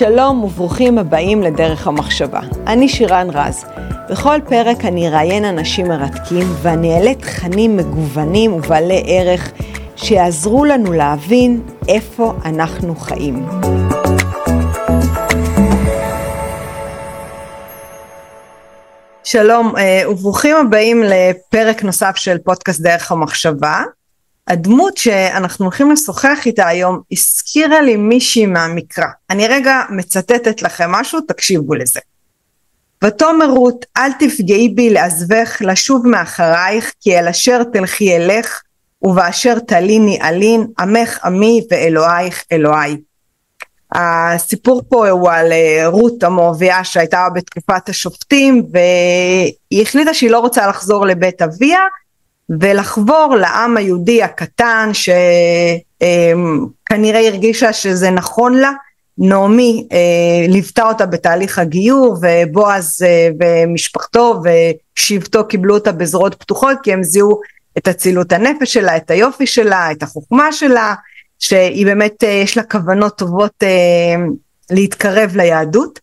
שלום וברוכים הבאים לדרך המחשבה. אני שירן רז. בכל פרק אני אראיין אנשים מרתקים ואני אעלה תכנים מגוונים ובעלי ערך שיעזרו לנו להבין איפה אנחנו חיים. שלום אה, וברוכים הבאים לפרק נוסף של פודקאסט דרך המחשבה. הדמות שאנחנו הולכים לשוחח איתה היום הזכירה לי מישהי מהמקרא. אני רגע מצטטת לכם משהו, תקשיבו לזה. ותאמר רות אל תפגעי בי לעזבך לשוב מאחרייך כי אל אשר תלכי אלך ובאשר תליני אלין עמך עמי ואלוהיך אלוהי. הסיפור פה הוא על אה, רות המואביה שהייתה בתקופת השופטים והיא החליטה שהיא לא רוצה לחזור לבית אביה ולחבור לעם היהודי הקטן שכנראה הרגישה שזה נכון לה. נעמי אה, ליוותה אותה בתהליך הגיור ובועז אה, ומשפחתו ושבטו קיבלו אותה בזרועות פתוחות כי הם זיהו את אצילות הנפש שלה, את היופי שלה, את החוכמה שלה, שהיא באמת אה, יש לה כוונות טובות להתקרב ליהדות.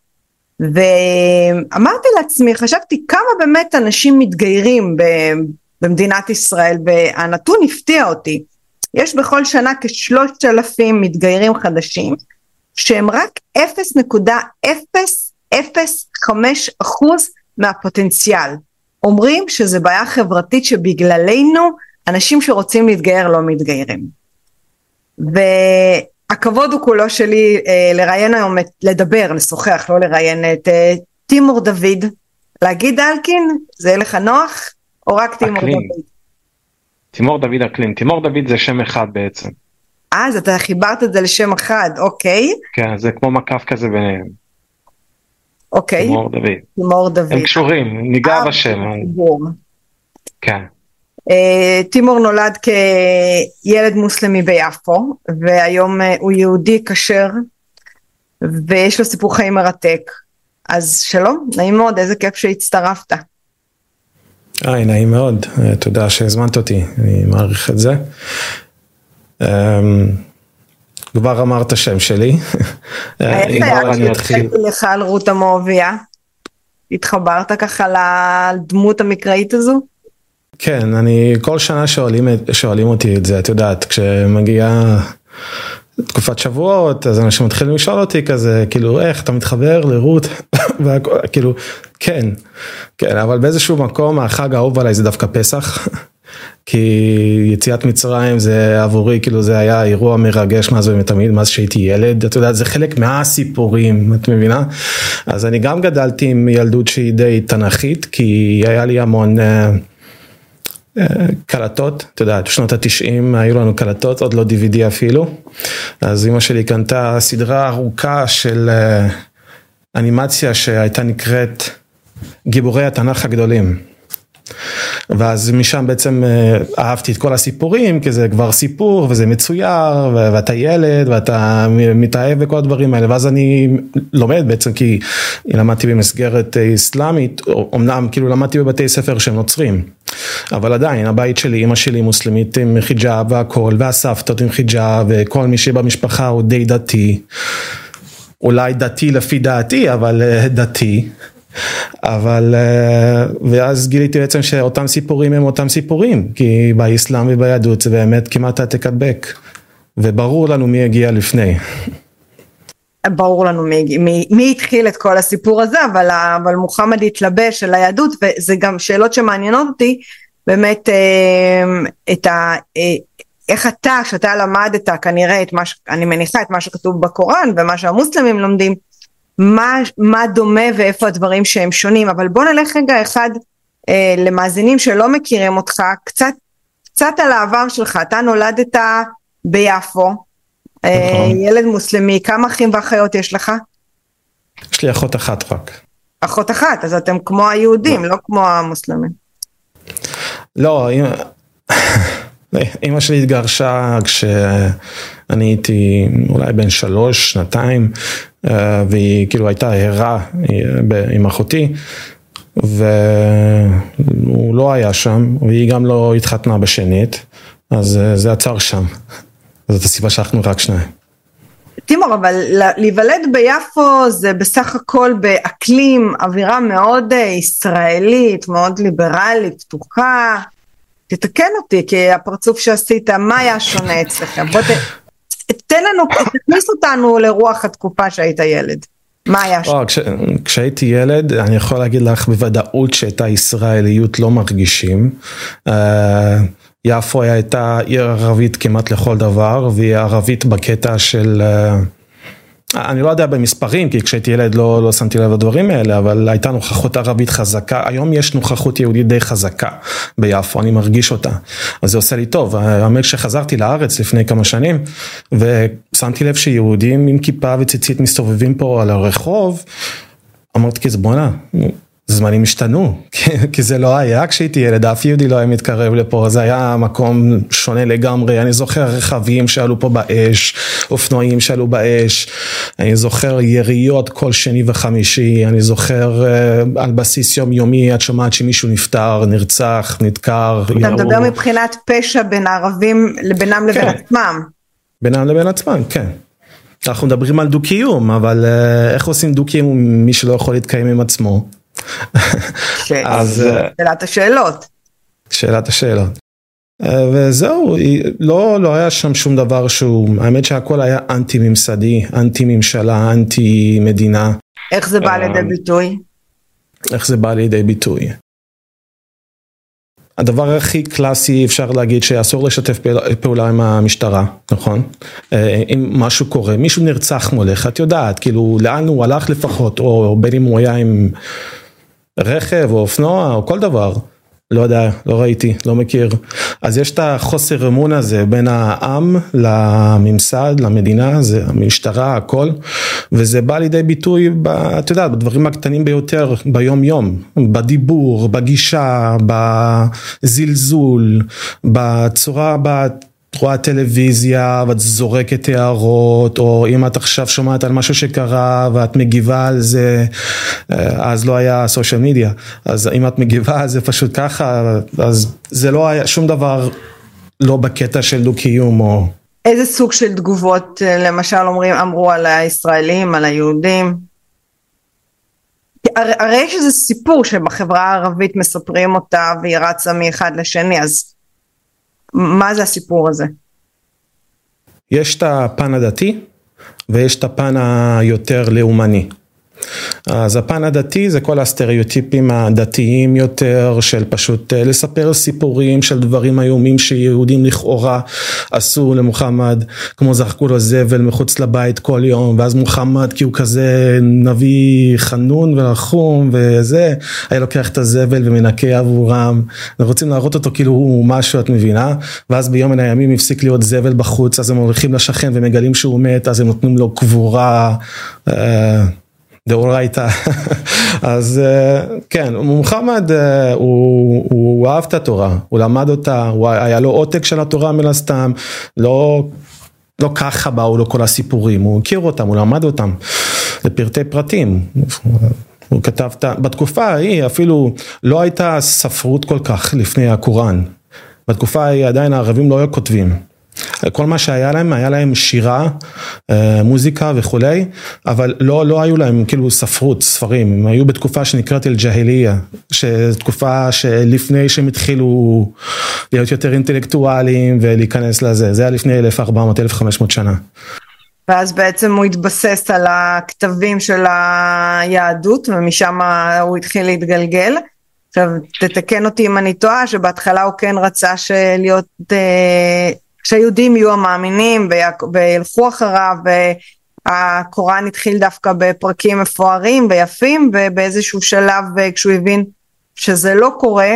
ואמרתי לעצמי, חשבתי כמה באמת אנשים מתגיירים במדינת ישראל והנתון הפתיע אותי. יש בכל שנה כשלושת אלפים מתגיירים חדשים שהם רק 0.005 אחוז מהפוטנציאל. אומרים שזה בעיה חברתית שבגללנו אנשים שרוצים להתגייר לא מתגיירים. והכבוד הוא כולו שלי אה, לראיין היום, לדבר, לשוחח, לא לראיין את אה, טימור דוד, להגיד אלקין, זה יהיה לך נוח? או רק תימור דוד? תימור דוד אקלין, תימור דוד זה שם אחד בעצם. אה, אז אתה חיברת את זה לשם אחד, אוקיי. כן, זה כמו מקף כזה ביניהם. אוקיי. תימור דוד. תימור דוד. הם קשורים, ניגע אה, בשם. כן. Uh, תימור נולד כילד מוסלמי ביפו והיום הוא יהודי כשר ויש לו סיפור חיים מרתק אז שלום נעים מאוד איזה כיף שהצטרפת. היי, נעים מאוד, אה, תודה שהזמנת אותי, אני מעריך את זה. אמ, כבר אמרת שם שלי. איך היה כשהתחלתי לך על רות המואביה? התחברת ככה לדמות המקראית הזו? כן, אני כל שנה שואלים, שואלים אותי את זה, את יודעת, כשמגיעה תקופת שבועות, אז אנשים מתחילים לשאול אותי כזה, כאילו, איך אתה מתחבר לרות, כאילו, כן, כן, אבל באיזשהו מקום החג האהוב עליי זה דווקא פסח. כי יציאת מצרים זה עבורי כאילו זה היה אירוע מרגש מאז ומתמיד מאז שהייתי ילד את יודעת זה חלק מהסיפורים את מבינה אז אני גם גדלתי עם ילדות שהיא די תנכית כי היה לי המון. Uh, קלטות, אתה יודע, בשנות התשעים היו לנו קלטות, עוד לא DVD אפילו, אז אמא שלי קנתה סדרה ארוכה של אה, אנימציה שהייתה נקראת גיבורי התנ"ך הגדולים. ואז משם בעצם אה, אהבתי את כל הסיפורים, כי זה כבר סיפור וזה מצויר, ואתה ילד ואתה מתאהב בכל הדברים האלה, ואז אני לומד בעצם, כי למדתי במסגרת אה, אסלאמית, אמנם כאילו למדתי בבתי ספר שהם נוצרים, אבל עדיין הבית שלי, אמא שלי מוסלמית עם חיג'אב והכל, והסבתות עם חיג'אב, וכל מי שבמשפחה הוא די דתי. אולי דתי לפי דעתי, אבל אה, דתי. אבל אה, ואז גיליתי בעצם שאותם סיפורים הם אותם סיפורים כי באסלאם וביהדות זה באמת כמעט העתק הדבק וברור לנו מי הגיע לפני. ברור לנו מי, מי, מי התחיל את כל הסיפור הזה אבל, אבל מוחמד התלבש על היהדות וזה גם שאלות שמעניינות אותי באמת אה, את ה... אה, איך אתה, שאתה למדת כנראה את מה, אני מניחה את מה שכתוב בקוראן ומה שהמוסלמים לומדים, מה, מה דומה ואיפה הדברים שהם שונים, אבל בוא נלך רגע אחד אה, למאזינים שלא מכירים אותך, קצת, קצת על העבר שלך, אתה נולדת ביפו. ילד מוסלמי, כמה אחים ואחיות יש לך? יש לי אחות אחת רק. אחות אחת, אז אתם כמו היהודים, לא, כמו המוסלמים. לא, אימא שלי התגרשה כשאני הייתי אולי בן שלוש, שנתיים, אה, והיא כאילו הייתה ערה אה, עם אחותי, והוא לא היה שם, והיא גם לא התחתנה בשנית, אז אה, זה עצר שם. זאת הסיבה שאנחנו רק שניים. תימור, אבל להיוולד ביפו זה בסך הכל באקלים, אווירה מאוד אה, ישראלית, מאוד ליברלית, פתוחה. תתקן אותי, כי הפרצוף שעשית, מה היה שונה אצלכם? בוא ת... תן לנו, תכניס אותנו לרוח התקופה שהיית ילד. מה היה שם? כש, כשהייתי ילד, אני יכול להגיד לך בוודאות שאת הישראליות לא מרגישים. Uh, יפו הייתה עיר ערבית כמעט לכל דבר, והיא ערבית בקטע של... Uh, אני לא יודע במספרים, כי כשהייתי ילד לא, לא שמתי לב לדברים האלה, אבל הייתה נוכחות ערבית חזקה, היום יש נוכחות יהודית די חזקה ביפו, אני מרגיש אותה, אז זה עושה לי טוב. האמת שחזרתי לארץ לפני כמה שנים, ושמתי לב שיהודים עם כיפה וציצית מסתובבים פה על הרחוב, אמרתי כזה בואנה, זמנים השתנו, כי זה לא היה כשהייתי ילד, אף יהודי לא היה מתקרב לפה, זה היה מקום שונה לגמרי, אני זוכר רכבים שעלו פה באש, אופנועים שעלו באש, אני זוכר יריות כל שני וחמישי, אני זוכר uh, על בסיס יומיומי, את שומעת שמישהו נפטר, נרצח, נדקר, אתה ירו. מדבר מבחינת פשע בין הערבים לבינם לבין כן. עצמם. בינם לבין עצמם, כן. אנחנו מדברים על דו קיום, אבל uh, איך עושים דו קיום עם מי שלא יכול להתקיים עם עצמו? אז אה, שאלת השאלות. שאלת השאלות. אה, וזהו, לא, לא היה שם שום דבר שהוא, האמת שהכל היה אנטי ממסדי, אנטי ממשלה, אנטי מדינה. איך זה בא אה, לידי ביטוי? איך זה בא לידי ביטוי? הדבר הכי קלאסי אפשר להגיד שאסור לשתף פעולה עם המשטרה, נכון? אם משהו קורה, מישהו נרצח מולך, את יודעת, כאילו לאן הוא הלך לפחות, או בין אם הוא היה עם רכב או אופנוע או כל דבר. לא יודע, לא ראיתי, לא מכיר. אז יש את החוסר אמון הזה בין העם לממסד, למדינה, זה המשטרה, הכל, וזה בא לידי ביטוי, ב, את יודעת, בדברים הקטנים ביותר, ביום יום, בדיבור, בגישה, בזלזול, בצורה, בת... רואה טלוויזיה ואת זורקת הערות, או אם את עכשיו שומעת על משהו שקרה ואת מגיבה על זה, אה, אז לא היה סושיאל מדיה, אז אם את מגיבה זה פשוט ככה, אז זה לא היה שום דבר לא בקטע של דו-קיום או... איזה סוג של תגובות אה, למשל אומרים, אמרו על הישראלים, על היהודים? הרי יש איזה סיפור שבחברה הערבית מספרים אותה והיא רצה מאחד לשני, אז מה זה הסיפור הזה? יש את הפן הדתי ויש את הפן היותר לאומני. אז הפן הדתי זה כל הסטריאוטיפים הדתיים יותר של פשוט אה, לספר סיפורים של דברים איומים שיהודים לכאורה עשו למוחמד, כמו זרקו לו זבל מחוץ לבית כל יום, ואז מוחמד כי הוא כזה נביא חנון ורחום וזה, היה לוקח את הזבל ומנקה עבורם, ורוצים להראות אותו כאילו הוא משהו את מבינה, ואז ביום מן הימים הפסיק להיות זבל בחוץ, אז הם הולכים לשכן ומגלים שהוא מת, אז הם נותנים לו קבורה. אה, דאורייתא, אז אה, כן, מוחמד אה, הוא, הוא אהב את התורה, הוא למד אותה, הוא היה לו עותק של התורה מן הסתם, לא, לא ככה באו לו כל הסיפורים, הוא הכיר אותם, הוא למד אותם לפרטי פרטים. הוא כתב, בתקופה ההיא אפילו לא הייתה ספרות כל כך לפני הקוראן. בתקופה ההיא עדיין הערבים לא היו כותבים. כל מה שהיה להם, היה להם שירה, אה, מוזיקה וכולי, אבל לא, לא היו להם כאילו ספרות, ספרים, הם היו בתקופה שנקראת אל-ג'היליה, שתקופה שלפני שהם התחילו להיות יותר אינטלקטואליים ולהיכנס לזה, זה היה לפני 1400-1500 שנה. ואז בעצם הוא התבסס על הכתבים של היהדות ומשם הוא התחיל להתגלגל. עכשיו תתקן אותי אם אני טועה שבהתחלה הוא כן רצה להיות אה, שהיהודים יהיו המאמינים וילכו אחריו והקוראן התחיל דווקא בפרקים מפוארים ויפים ובאיזשהו שלב כשהוא הבין שזה לא קורה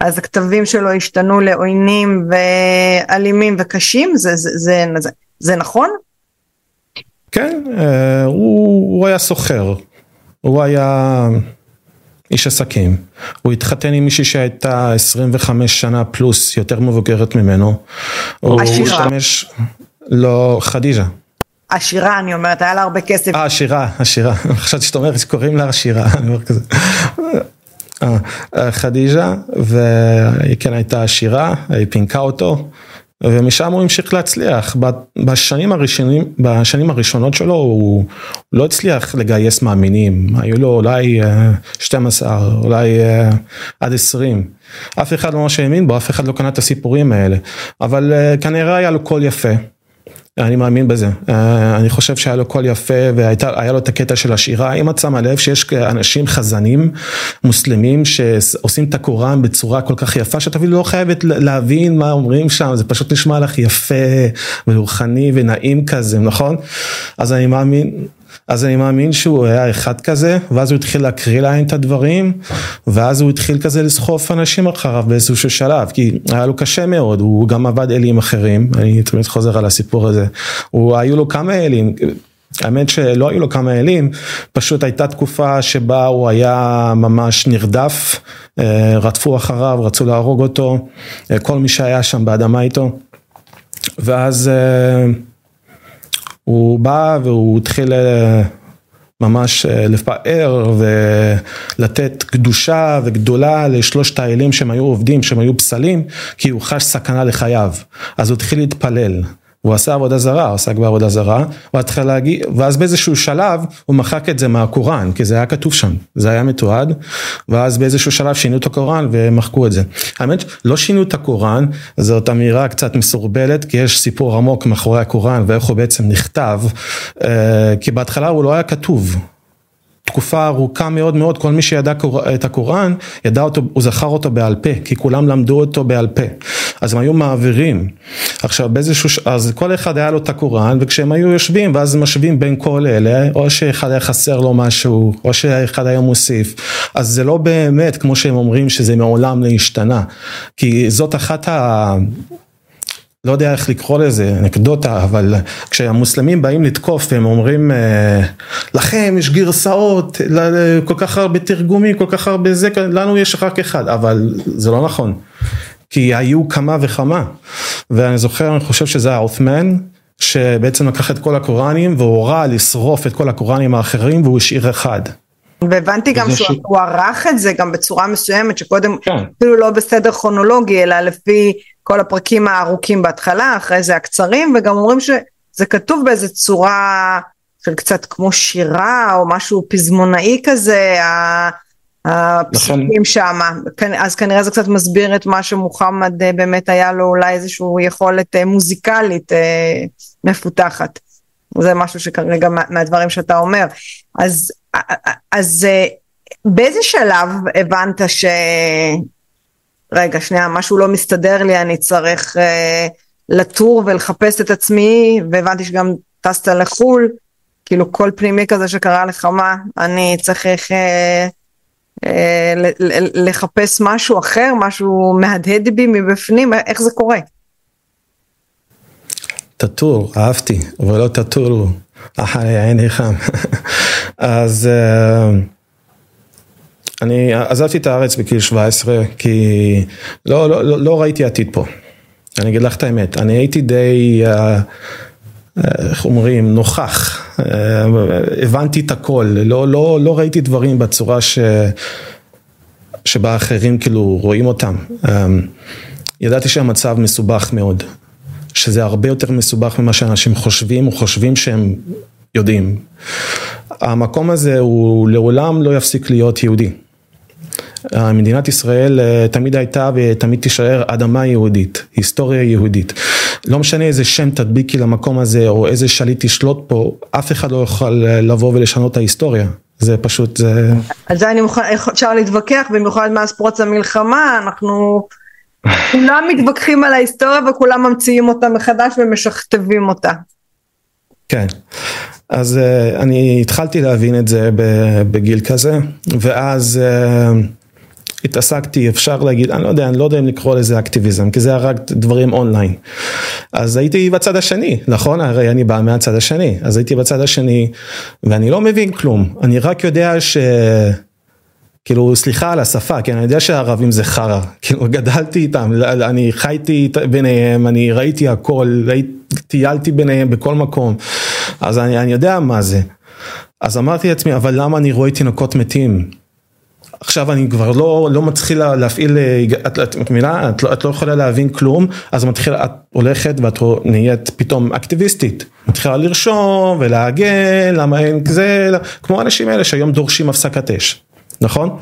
אז הכתבים שלו השתנו לעוינים ואלימים וקשים זה, זה, זה, זה, זה נכון? כן אה, הוא, הוא היה סוחר הוא היה איש עסקים, הוא התחתן עם מישהי שהייתה 25 שנה פלוס יותר מבוגרת ממנו. עשירה. השתמש, לא, חדיג'ה. עשירה אני אומרת, היה לה הרבה כסף. אה, עשירה, עשירה, חשבתי שאתה אומר שקוראים לה עשירה, אני אומר כזה. אה, חדיג'ה, והיא כן הייתה עשירה, היא פינקה אותו, ומשם הוא המשיך להצליח. בשנים, הראשונים, בשנים הראשונות שלו הוא לא הצליח לגייס מאמינים, היו לו אולי 12, אה, אולי אה, עד 20. אף אחד לא ממש האמין בו, אף אחד לא קנה את הסיפורים האלה, אבל אה, כנראה היה לו קול יפה. אני מאמין בזה, אה, אני חושב שהיה לו קול יפה והיה לו את הקטע של השירה, אם את שמה לב שיש אנשים חזנים מוסלמים שעושים את הקוראן בצורה כל כך יפה שאת אפילו לא חייבת להבין מה אומרים שם, זה פשוט נשמע לך יפה ורוחני ונעים כזה, נכון? אז אני מאמין, אז אני מאמין שהוא היה אחד כזה, ואז הוא התחיל להקריא להם את הדברים, ואז הוא התחיל כזה לסחוף אנשים אחריו באיזשהו שלב, כי היה לו קשה מאוד, הוא גם עבד אלים אחרים, אני תמיד חוזר על הסיפור הזה, הוא, היו לו כמה אלים. האמת שלא היו לו כמה אלים, פשוט הייתה תקופה שבה הוא היה ממש נרדף, אה, רדפו אחריו, רצו להרוג אותו, אה, כל מי שהיה שם באדמה איתו, ואז אה, הוא בא והוא התחיל אה, ממש אה, לפאר ולתת קדושה וגדולה לשלושת האלים שהם היו עובדים, שהם היו פסלים, כי הוא חש סכנה לחייו. אז הוא התחיל להתפלל. הוא עשה עבודה זרה, הוא עשה כבר עבודה זרה, הוא להגיד, ואז באיזשהו שלב הוא מחק את זה מהקוראן, כי זה היה כתוב שם, זה היה מתועד, ואז באיזשהו שלב שינו את הקוראן ומחקו את זה. האמת, לא שינו את הקוראן, זאת אמירה קצת מסורבלת, כי יש סיפור עמוק מאחורי הקוראן ואיך הוא בעצם נכתב, אה, כי בהתחלה הוא לא היה כתוב. תקופה ארוכה מאוד מאוד, כל מי שידע את הקוראן, ידע אותו, הוא זכר אותו בעל פה, כי כולם למדו אותו בעל פה. אז הם היו מעבירים. עכשיו באיזשהו, אז כל אחד היה לו את הקוראן, וכשהם היו יושבים, ואז משווים בין כל אלה, או שאחד היה חסר לו משהו, או שאחד היה מוסיף. אז זה לא באמת, כמו שהם אומרים, שזה מעולם לא השתנה. כי זאת אחת ה... לא יודע איך לקרוא לזה, אנקדוטה, אבל כשהמוסלמים באים לתקוף והם אומרים אה, לכם יש גרסאות, כל כך הרבה תרגומים, כל כך הרבה זה, לנו יש רק אחד, אבל זה לא נכון, כי היו כמה וכמה, ואני זוכר, אני חושב שזה העות'מן, שבעצם לקח את כל הקוראנים והורה לשרוף את כל הקוראנים האחרים והוא השאיר אחד. והבנתי גם שהוא ש... ערך את זה גם בצורה מסוימת שקודם כן. אפילו לא בסדר כרונולוגי אלא לפי כל הפרקים הארוכים בהתחלה אחרי זה הקצרים וגם אומרים שזה כתוב באיזה צורה של קצת כמו שירה או משהו פזמונאי כזה הפסוקים שם. אז כנראה זה קצת מסביר את מה שמוחמד אה, באמת היה לו אולי איזושהי יכולת אה, מוזיקלית אה, מפותחת. זה משהו שכרגע מהדברים שאתה אומר. אז אז באיזה שלב הבנת ש... רגע, שנייה, משהו לא מסתדר לי, אני צריך uh, לטור ולחפש את עצמי, והבנתי שגם טסת לחו"ל, כאילו כל פנימי כזה שקרה לך מה, אני צריך uh, uh, לחפש משהו אחר, משהו מהדהד בי מבפנים, איך זה קורה? תטור, אהבתי, אבל לא תטורו. אחרי עיני חם. אז אה, אני עזבתי את הארץ בגיל 17 כי לא, לא, לא, לא ראיתי עתיד פה. אני אגיד לך את האמת, אני הייתי די, אה, אה, איך אומרים, נוכח, הבנתי את הכל, לא, לא, לא ראיתי דברים בצורה ש, שבה אחרים כאילו רואים אותם. ידעתי שהמצב מסובך מאוד, שזה הרבה יותר מסובך ממה שאנשים חושבים, או חושבים שהם יודעים. המקום הזה הוא לעולם לא יפסיק להיות יהודי. מדינת ישראל אה, תמיד הייתה ותמיד תישאר אדמה יהודית, היסטוריה יהודית. לא משנה איזה שם תדביקי למקום הזה או איזה שליט תשלוט פה, אף אחד לא יוכל אה, לבוא ולשנות את ההיסטוריה. זה פשוט, זה... על זה אני מוכן, אפשר להתווכח, במיוחד מאז פרוץ המלחמה, אנחנו כולם מתווכחים על ההיסטוריה וכולם ממציאים אותה מחדש ומשכתבים אותה. כן, אז uh, אני התחלתי להבין את זה בגיל כזה, ואז uh, התעסקתי, אפשר להגיד, אני לא יודע, אני לא יודע אם לקרוא לזה אקטיביזם, כי זה היה רק דברים אונליין. אז הייתי בצד השני, נכון? הרי אני בא מהצד השני, אז הייתי בצד השני, ואני לא מבין כלום, אני רק יודע ש... כאילו סליחה על השפה, כי אני יודע שהערבים זה חרא, כאילו גדלתי איתם, אני חייתי ביניהם, אני ראיתי הכל, טיילתי ביניהם בכל מקום, אז אני, אני יודע מה זה. אז אמרתי לעצמי, אבל למה אני רואה תינוקות מתים? עכשיו אני כבר לא, לא מתחילה להפעיל, את, את? את, לא, את לא יכולה להבין כלום, אז מתחילה, את הולכת ואת נהיית פתאום אקטיביסטית. מתחילה לרשום ולהגן, למה אין זה, כמו האנשים האלה שהיום דורשים הפסקת אש, נכון?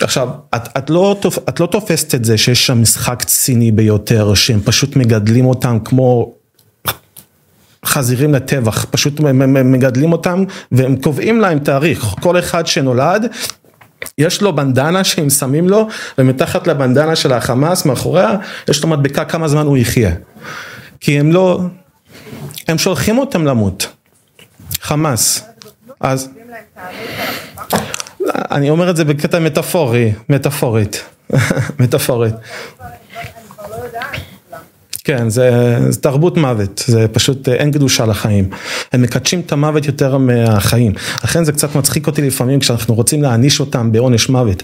עכשיו, את, את, לא, את לא תופסת את זה שיש שם משחק ציני ביותר, שהם פשוט מגדלים אותם כמו חזירים לטבח, פשוט מגדלים אותם והם קובעים להם תאריך, כל אחד שנולד יש לו בנדנה שהם שמים לו ומתחת לבנדנה של החמאס מאחוריה יש לו מדבקה כמה זמן הוא יחיה. כי הם לא, הם שולחים אותם למות, חמאס, אז אני אומר את זה בקטע מטאפורי, מטאפורית, מטאפורית. כן, זה, זה תרבות מוות, זה פשוט אין קדושה לחיים. הם מקדשים את המוות יותר מהחיים. לכן זה קצת מצחיק אותי לפעמים כשאנחנו רוצים להעניש אותם בעונש מוות.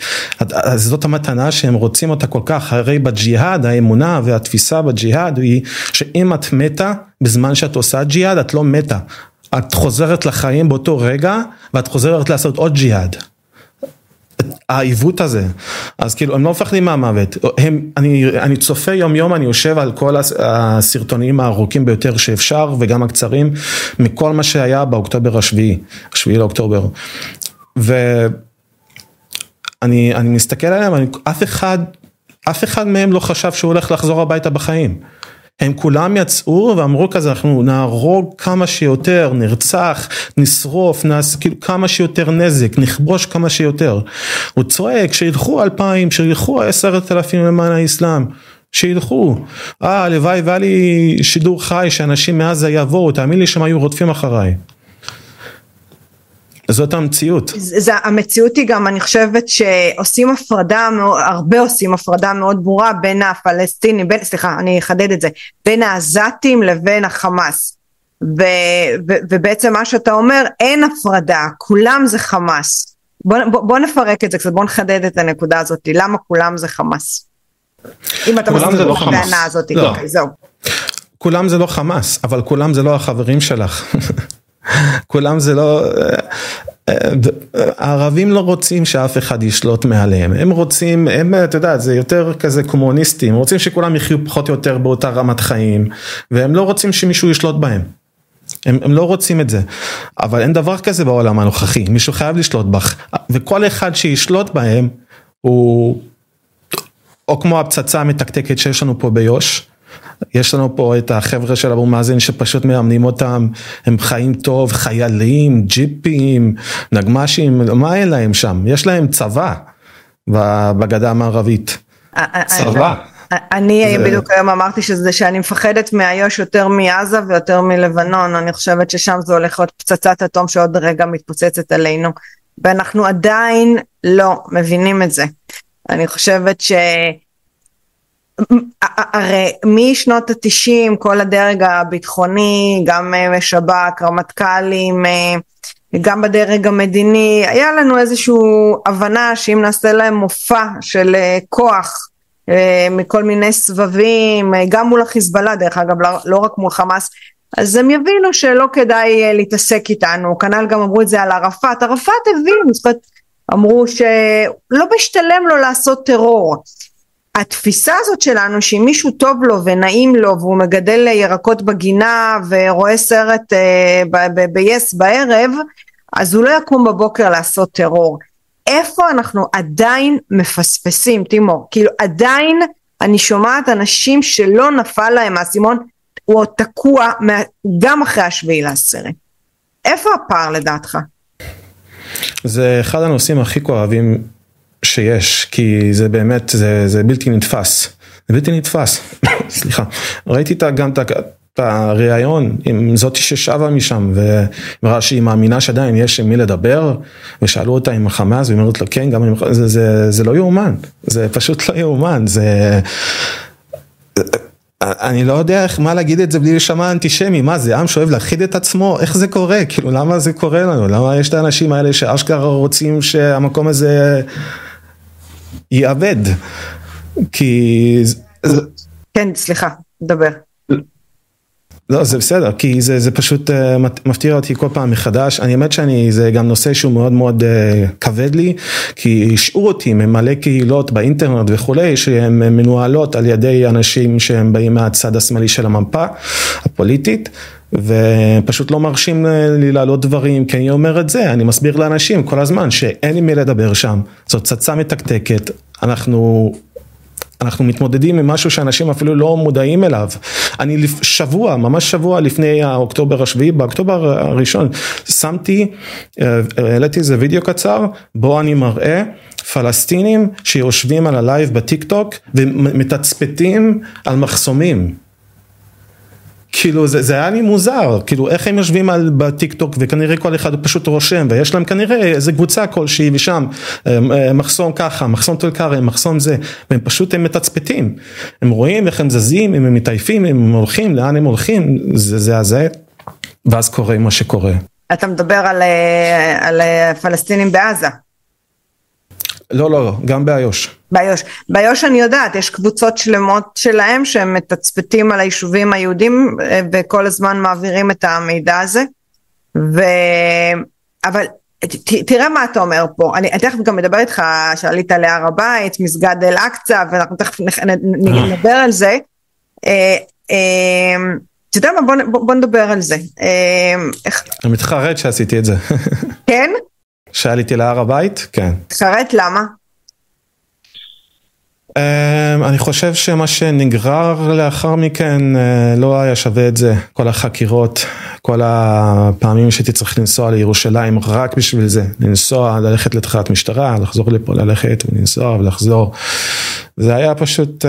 אז זאת המתנה שהם רוצים אותה כל כך, הרי בג'יהאד האמונה והתפיסה בג'יהאד היא שאם את מתה בזמן שאת עושה ג'יהאד את לא מתה. את חוזרת לחיים באותו רגע ואת חוזרת לעשות עוד ג'יהאד. העיוות הזה, אז כאילו הם לא מפחדים מהמוות, הם, אני, אני צופה יום יום, אני יושב על כל הסרטונים הארוכים ביותר שאפשר וגם הקצרים מכל מה שהיה באוקטובר השביעי, השביעי לאוקטובר, ואני אני מסתכל עליהם, אני, אף אחד, אף אחד מהם לא חשב שהוא הולך לחזור הביתה בחיים. הם כולם יצאו ואמרו כזה אנחנו נהרוג כמה שיותר, נרצח, נשרוף, נעשה כאילו כמה שיותר נזק, נכבוש כמה שיותר. הוא צועק שילכו אלפיים, שילכו עשרת אלפים למען האסלאם. שילכו, אה הלוואי והיה לי שידור חי שאנשים מעזה יבואו, תאמין לי שהם היו רודפים אחריי. זאת המציאות. זה, המציאות היא גם, אני חושבת שעושים הפרדה, הרבה עושים הפרדה מאוד ברורה בין הפלסטינים, בין, סליחה, אני אחדד את זה, בין העזתים לבין החמאס. ו, ו, ובעצם מה שאתה אומר, אין הפרדה, כולם זה חמאס. בוא, בוא, בוא נפרק את זה קצת, בוא נחדד את הנקודה הזאת, למה כולם זה חמאס? אם אתה מסכים לא את הטענה הזאת, לא. אוקיי, זהו. כולם זה לא חמאס, אבל כולם זה לא החברים שלך. כולם זה לא, הערבים לא רוצים שאף אחד ישלוט מעליהם, הם רוצים, הם, אתה יודע, זה יותר כזה קומוניסטים, רוצים שכולם יחיו פחות או יותר באותה רמת חיים, והם לא רוצים שמישהו ישלוט בהם. הם, הם לא רוצים את זה, אבל אין דבר כזה בעולם הנוכחי, מישהו חייב לשלוט בך, וכל אחד שישלוט בהם הוא, או כמו הפצצה המתקתקת שיש לנו פה ביו"ש, יש לנו פה את החבר'ה של אבו מאזן שפשוט מאמנים אותם, הם חיים טוב, חיילים, ג'יפים, נגמ"שים, מה אין להם שם? יש להם צבא בגדה המערבית. צבא. אני בדיוק היום אמרתי שזה שאני מפחדת מאיו"ש יותר מעזה ויותר מלבנון, אני חושבת ששם זה הולך להיות פצצת אטום שעוד רגע מתפוצצת עלינו, ואנחנו עדיין לא מבינים את זה. אני חושבת ש... הרי משנות התשעים כל הדרג הביטחוני, גם אה, שב"כ, רמטכ"לים, אה, גם בדרג המדיני, היה לנו איזושהי הבנה שאם נעשה להם מופע של אה, כוח מכל מיני סבבים, גם מול החיזבאללה דרך אגב, לא, לא רק מול חמאס, אז הם יבינו שלא כדאי להתעסק איתנו, כנ"ל גם אמרו את זה על ערפאת, ערפאת הבין, זאת אומרת, אמרו שלא משתלם לו לעשות טרור. התפיסה הזאת שלנו שאם מישהו טוב לו ונעים לו והוא מגדל ירקות בגינה ורואה סרט ב-yes בערב אז הוא לא יקום בבוקר לעשות טרור. איפה אנחנו עדיין מפספסים תימור כאילו עדיין אני שומעת אנשים שלא נפל להם האסימון הוא עוד תקוע גם אחרי השביעי לעשרת. איפה הפער לדעתך? זה אחד הנושאים הכי כואבים שיש, כי זה באמת, זה, זה בלתי נתפס. זה בלתי נתפס, סליחה. ראיתי גם את הראיון עם זאתי ששבה משם ואמרה שהיא מאמינה שעדיין יש עם מי לדבר ושאלו אותה עם החמאס והיא אומרת לו כן גם עם זה, זה, זה לא יאומן. זה פשוט לא יאומן. זה אני לא יודע איך מה להגיד את זה בלי לשמע אנטישמי. מה זה עם שאוהב להכחיד את עצמו? איך זה קורה? כאילו למה זה קורה לנו? למה יש את האנשים האלה שאשכרה רוצים שהמקום הזה יאבד. כי... כן, סליחה, דבר. לא, זה בסדר, כי זה, זה פשוט uh, מפתיע אותי כל פעם מחדש. אני האמת שאני, זה גם נושא שהוא מאוד מאוד uh, כבד לי, כי השאו אותי ממלא קהילות באינטרנט וכולי, שהן מנוהלות על ידי אנשים שהם באים מהצד השמאלי של המפה הפוליטית. ופשוט לא מרשים לי להעלות דברים, כי אני אומר את זה, אני מסביר לאנשים כל הזמן שאין עם מי לדבר שם, זאת פצצה מתקתקת, אנחנו אנחנו מתמודדים עם משהו שאנשים אפילו לא מודעים אליו. אני שבוע, ממש שבוע לפני האוקטובר השביעי, באוקטובר הראשון, שמתי, אה, העליתי איזה וידאו קצר, בו אני מראה פלסטינים שיושבים על הלייב בטיק טוק ומתצפתים על מחסומים. כאילו זה, זה היה לי מוזר, כאילו איך הם יושבים על, בטיק טוק וכנראה כל אחד פשוט רושם ויש להם כנראה איזה קבוצה כלשהי ושם אה, אה, מחסום ככה, מחסום טול כרם, מחסום זה, והם פשוט הם מתצפתים, הם רואים איך הם זזים, אם הם מתעייפים, אם הם הולכים, לאן הם הולכים, זה זה הזה, ואז קורה מה שקורה. אתה מדבר על, אה, על פלסטינים בעזה. לא, לא, לא, גם באיו"ש. באיו"ש. באיו"ש אני יודעת, יש קבוצות שלמות שלהם שהם מתצפתים על היישובים היהודים אה, וכל הזמן מעבירים את המידע הזה. ו... אבל ת, תראה מה אתה אומר פה, אני, אני תכף גם מדבר איתך שעלית להר הבית, מסגד אל-אקצא ואנחנו תכף נדבר על זה. אה, אה, אתה יודע מה, בוא, בוא נדבר על זה. אני מתחרט שעשיתי את זה. כן? שעליתי להר הבית? כן. חרט למה? Um, אני חושב שמה שנגרר לאחר מכן uh, לא היה שווה את זה, כל החקירות, כל הפעמים שהייתי צריך לנסוע לירושלים רק בשביל זה, לנסוע, ללכת לתחילת משטרה, לחזור לפה, ללכת ולנסוע ולחזור, זה היה פשוט uh,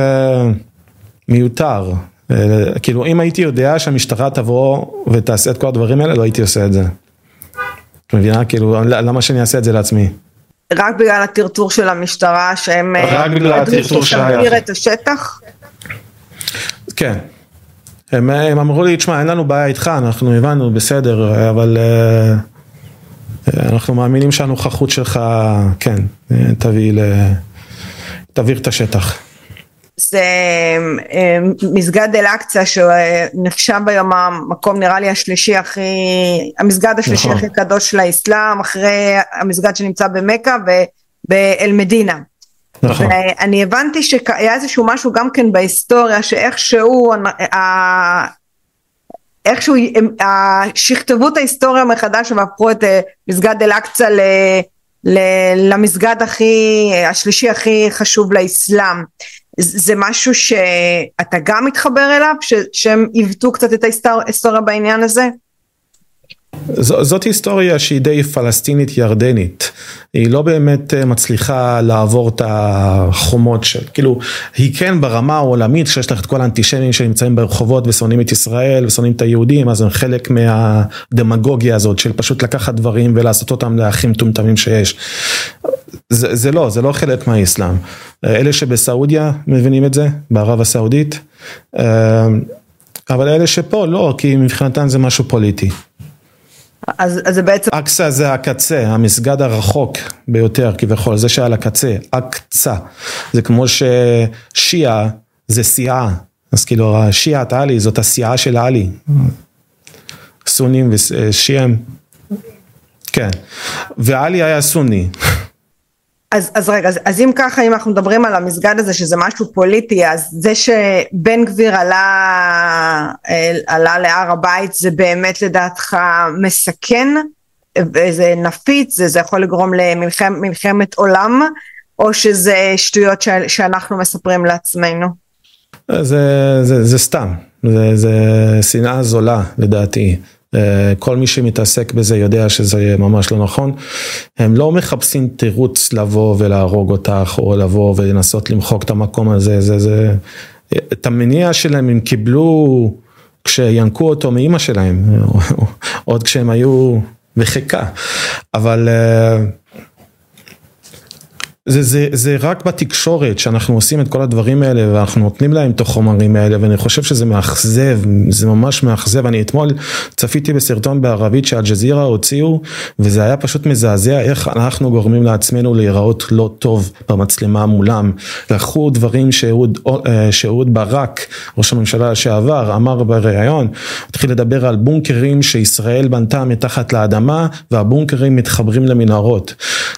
מיותר, uh, כאילו אם הייתי יודע שהמשטרה תבוא ותעשה את כל הדברים האלה, לא הייתי עושה את זה. את מבינה? כאילו, למה שאני אעשה את זה לעצמי? רק בגלל הטרטור של המשטרה שהם... רק בגלל הטרטור שהיה. את השטח? כן. הם, הם אמרו לי, תשמע, אין לנו בעיה איתך, אנחנו הבנו, בסדר, אבל uh, אנחנו מאמינים שהנוכחות שלך, כן, תביא ל... תבעיר את השטח. זה אה, מסגד אל-אקצא שנחשב היום המקום נראה לי השלישי הכי, המסגד השלישי נכון. הכי קדוש של האסלאם אחרי המסגד שנמצא במכה ובאל-מדינה. נכון. ואני הבנתי שהיה איזשהו משהו גם כן בהיסטוריה שאיכשהו איכשהו שכתבו את ההיסטוריה מחדש והפכו את אה, מסגד אל-אקצא למסגד הכי, השלישי הכי חשוב לאסלאם. זה משהו שאתה גם מתחבר אליו, שהם עיוותו קצת את ההיסטוריה בעניין הזה? ז, זאת היסטוריה שהיא די פלסטינית ירדנית, היא לא באמת אה, מצליחה לעבור את החומות של, כאילו, היא כן ברמה העולמית, כשיש לך את כל האנטישמים שנמצאים ברחובות ושונאים את ישראל ושונאים את היהודים, אז הם חלק מהדמגוגיה הזאת של פשוט לקחת דברים ולעשות אותם להכי מטומטמים שיש. זה, זה לא, זה לא חלק מהאסלאם. אלה שבסעודיה מבינים את זה, בערב הסעודית, אה, אבל אלה שפה לא, כי מבחינתם זה משהו פוליטי. אז, אז זה בעצם... אקצא זה הקצה, המסגד הרחוק ביותר כביכול, זה שעל הקצה, אקצא. זה כמו ששיעה זה סיעה, אז כאילו שיעת עלי זאת הסיעה של עלי. סונים ושיעים, כן. ועלי היה סוני. אז, אז רגע, אז, אז אם ככה, אם אנחנו מדברים על המסגד הזה שזה משהו פוליטי, אז זה שבן גביר עלה, עלה להר הבית זה באמת לדעתך מסכן? זה נפיץ? זה, זה יכול לגרום למלחמת עולם? או שזה שטויות ש, שאנחנו מספרים לעצמנו? זה, זה, זה סתם, זה, זה שנאה זולה לדעתי. אה, כל מי שמתעסק בזה יודע שזה ממש לא נכון. הם לא מחפשים תירוץ לבוא ולהרוג אותך או לבוא ולנסות למחוק את המקום הזה, זה, זה, את המניע שלהם הם קיבלו כשינקו אותו מאימא שלהם, עוד כשהם היו בחיקה, אבל אה, זה, זה, זה רק בתקשורת שאנחנו עושים את כל הדברים האלה ואנחנו נותנים להם את החומרים האלה ואני חושב שזה מאכזב, זה ממש מאכזב. אני אתמול צפיתי בסרטון בערבית שאלג'זירה הוציאו וזה היה פשוט מזעזע איך אנחנו גורמים לעצמנו להיראות לא טוב במצלמה מולם. לקחו דברים אה, שאהוד ברק, ראש הממשלה לשעבר, אמר בריאיון, התחיל לדבר על בונקרים שישראל בנתה מתחת לאדמה והבונקרים מתחברים למנהרות.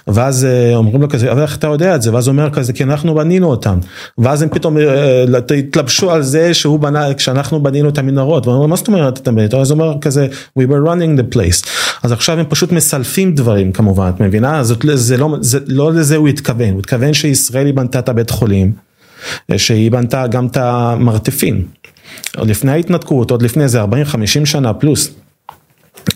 ואז אה, אומרים לו כזה, איך אתה יודע את זה? ואז הוא אומר כזה, כי אנחנו בנינו אותם. ואז הם פתאום אה, התלבשו על זה שהוא בנה, כשאנחנו בנינו את המנהרות. והוא אומר, מה זאת אומרת אתה בנית? אז הוא אומר כזה, we were running the place. אז עכשיו הם פשוט מסלפים דברים כמובן, את מבינה? זאת, זה לא, זה, לא לזה הוא התכוון, הוא התכוון שישראל היא בנתה את הבית חולים, אה, שהיא בנתה גם את המרתפים. עוד לפני ההתנתקות, עוד לפני זה 40-50 שנה פלוס.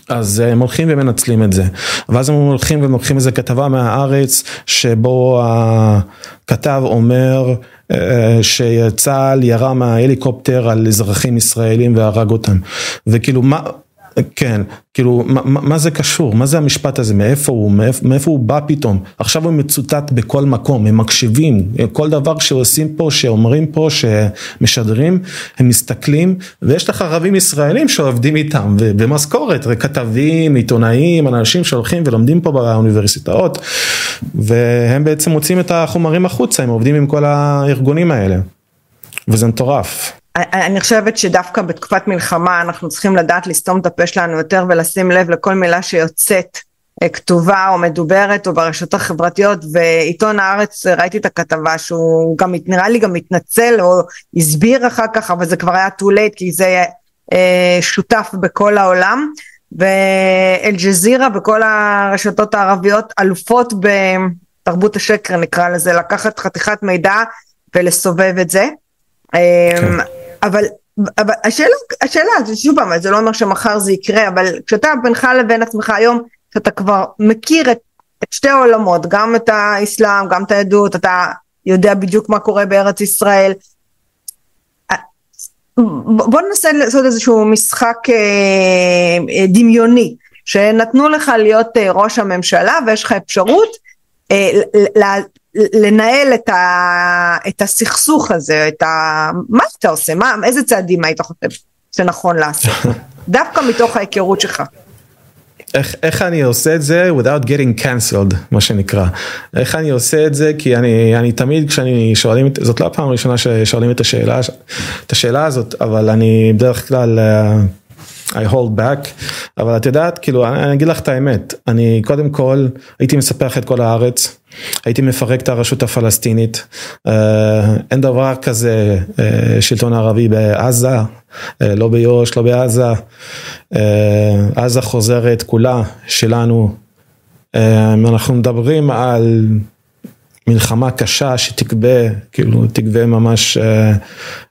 אז הם הולכים ומנצלים את זה, ואז הם הולכים ולוקחים איזה כתבה מהארץ שבו הכתב אומר אה, שצה"ל ירה מההליקופטר על אזרחים ישראלים והרג אותם, וכאילו מה, כן, כאילו, מה, מה זה קשור? מה זה המשפט הזה? מאיפה הוא? מאיפה, מאיפה הוא בא פתאום? עכשיו הוא מצוטט בכל מקום, הם מקשיבים, כל דבר שעושים פה, שאומרים פה, שמשדרים, הם מסתכלים, ויש לך ערבים ישראלים שעובדים איתם, במשכורת, כתבים, עיתונאים, אנשים שהולכים ולומדים פה באוניברסיטאות, והם בעצם מוצאים את החומרים החוצה, הם עובדים עם כל הארגונים האלה, וזה מטורף. אני חושבת שדווקא בתקופת מלחמה אנחנו צריכים לדעת לסתום את הפה שלנו יותר ולשים לב לכל מילה שיוצאת אה, כתובה או מדוברת או ברשתות החברתיות ועיתון הארץ ראיתי את הכתבה שהוא גם נראה לי גם מתנצל או הסביר אחר כך אבל זה כבר היה too late כי זה אה, שותף בכל העולם ואל-ג'זירה וכל הרשתות הערביות אלופות בתרבות השקר נקרא לזה לקחת חתיכת מידע ולסובב את זה. כן. אבל, אבל השאלה, השאלה, שוב פעם, זה לא אומר שמחר זה יקרה, אבל כשאתה בינך לבין עצמך היום, שאתה כבר מכיר את, את שתי העולמות, גם את האסלאם, גם את היהדות, אתה יודע בדיוק מה קורה בארץ ישראל. בוא ננסה לעשות איזשהו משחק אה, אה, דמיוני, שנתנו לך להיות אה, ראש הממשלה ויש לך אפשרות אה, לנהל את, ה, את הסכסוך הזה, את ה... מה אתה עושה? מה, איזה צעדים היית חושב שנכון לעשות? דווקא מתוך ההיכרות שלך. איך, איך אני עושה את זה without getting cancelled מה שנקרא איך אני עושה את זה כי אני אני תמיד כשאני שואלים את זאת לא הפעם הראשונה ששואלים את השאלה את השאלה הזאת אבל אני בדרך כלל. Uh, I hold back, אבל את יודעת, כאילו, אני, אגיד לך את האמת, אני קודם כל הייתי מספח את כל הארץ, הייתי מפרק את הרשות הפלסטינית, uh, אין דבר כזה uh, שלטון ערבי בעזה, uh, לא ביו"ש, לא בעזה, uh, עזה חוזרת כולה שלנו, uh, אנחנו מדברים על מלחמה קשה שתגבה, כאילו תגבה ממש uh,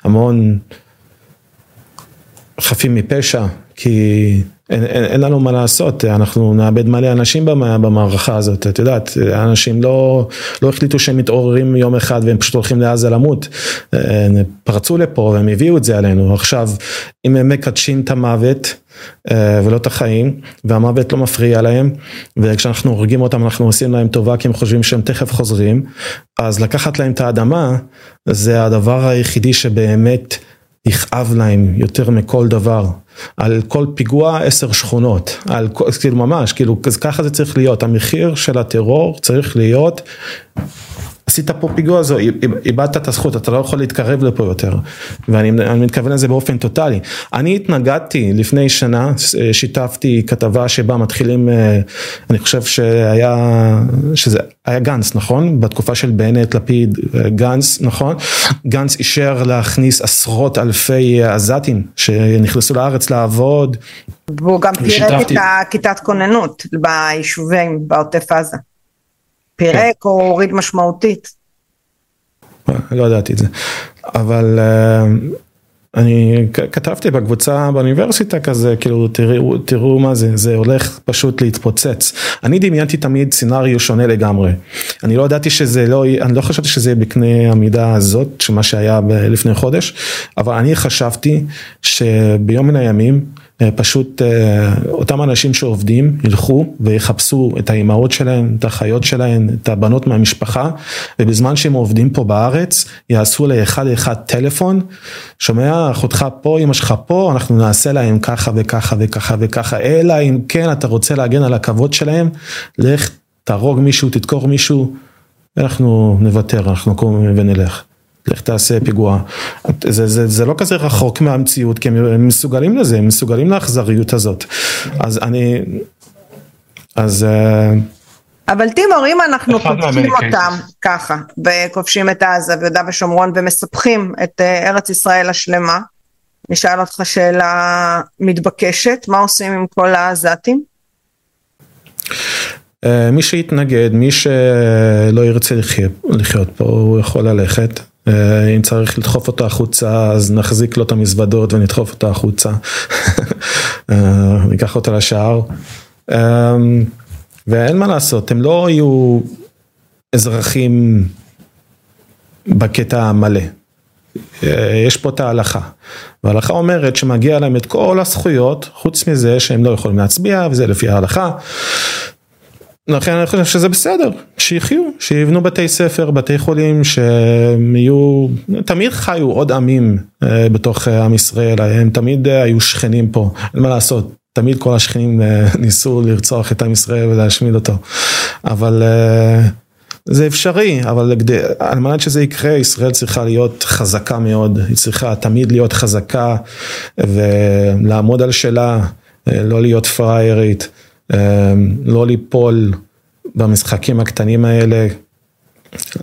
המון חפים מפשע, כי אין, אין, אין לנו מה לעשות, אנחנו נאבד מלא אנשים במערכה הזאת, את יודעת, אנשים לא, לא החליטו שהם מתעוררים יום אחד והם פשוט הולכים לעזה למות, הם פרצו לפה והם הביאו את זה עלינו, עכשיו אם הם מקדשים את המוות אה, ולא את החיים, והמוות לא מפריע להם, וכשאנחנו הורגים אותם אנחנו עושים להם טובה כי הם חושבים שהם תכף חוזרים, אז לקחת להם את האדמה זה הדבר היחידי שבאמת יכאב להם יותר מכל דבר. על כל פיגוע עשר שכונות, על כל, כאילו ממש, כאילו ככה זה צריך להיות, המחיר של הטרור צריך להיות עשית פה פיגוע, זו, איבדת את הזכות, אתה לא יכול להתקרב לפה יותר. ואני מתכוון לזה באופן טוטאלי. אני התנגדתי לפני שנה, שיתפתי כתבה שבה מתחילים, אה, אני חושב שהיה, שזה היה גנץ, נכון? בתקופה של בנט, לפיד, אה, גנץ, נכון? גנץ אישר להכניס עשרות אלפי עזתים שנכנסו לארץ לעבוד. והוא גם פירק את הכיתת כוננות ביישובים בעוטף עזה. פירק או הוריד משמעותית. לא ידעתי את זה, אבל אה, אני כתבתי בקבוצה באוניברסיטה כזה, כאילו תראו, תראו מה זה, זה הולך פשוט להתפוצץ. אני דמיינתי תמיד סצנריו שונה לגמרי. אני לא ידעתי שזה לא, אני לא חשבתי שזה בקנה המידה הזאת, שמה שהיה לפני חודש, אבל אני חשבתי שביום מן הימים פשוט אה, אותם אנשים שעובדים ילכו ויחפשו את האימהות שלהם, את האחיות שלהם, את הבנות מהמשפחה, ובזמן שהם עובדים פה בארץ, יעשו לאחד אחד טלפון, שומע, אחותך פה, אמא שלך פה, אנחנו נעשה להם ככה וככה וככה וככה, אלא אם כן אתה רוצה להגן על הכבוד שלהם, לך תהרוג מישהו, תדקור מישהו, אנחנו נוותר, אנחנו נקום ונלך. לך תעשה פיגוע. זה, זה, זה לא כזה רחוק מהמציאות, כי הם מסוגלים לזה, הם מסוגלים לאכזריות הזאת. אז אני, אז... אה, אבל טימור, אם אנחנו כובשים אותם ככה, וכובשים את עזה ויהודה ושומרון ומספחים את אה, ארץ ישראל השלמה, נשאל אותך שאלה מתבקשת, מה עושים עם כל העזתים? אה, מי שיתנגד, מי שלא ירצה לחיות פה, הוא יכול ללכת. אה, אם צריך לדחוף אותו החוצה, אז נחזיק לו את המזוודות ונדחוף אותו החוצה. אה, ניקח אותו לשער. ואין מה לעשות, הם לא יהיו אזרחים בקטע המלא. יש פה את ההלכה, וההלכה אומרת שמגיע להם את כל הזכויות, חוץ מזה שהם לא יכולים להצביע, וזה לפי ההלכה. לכן אני חושב שזה בסדר, שיחיו, שיבנו בתי ספר, בתי חולים, שהם יהיו, תמיד חיו עוד עמים אה, בתוך אה, עם ישראל, הם תמיד אה, היו שכנים פה, אין מה לעשות, תמיד כל השכנים ניסו לרצוח את עם ישראל ולהשמיד אותו, אבל זה אפשרי, אבל על מנת שזה יקרה, ישראל צריכה להיות חזקה מאוד, היא צריכה תמיד להיות חזקה ולעמוד על שלה, לא להיות פראיירית. אמ, לא ליפול במשחקים הקטנים האלה.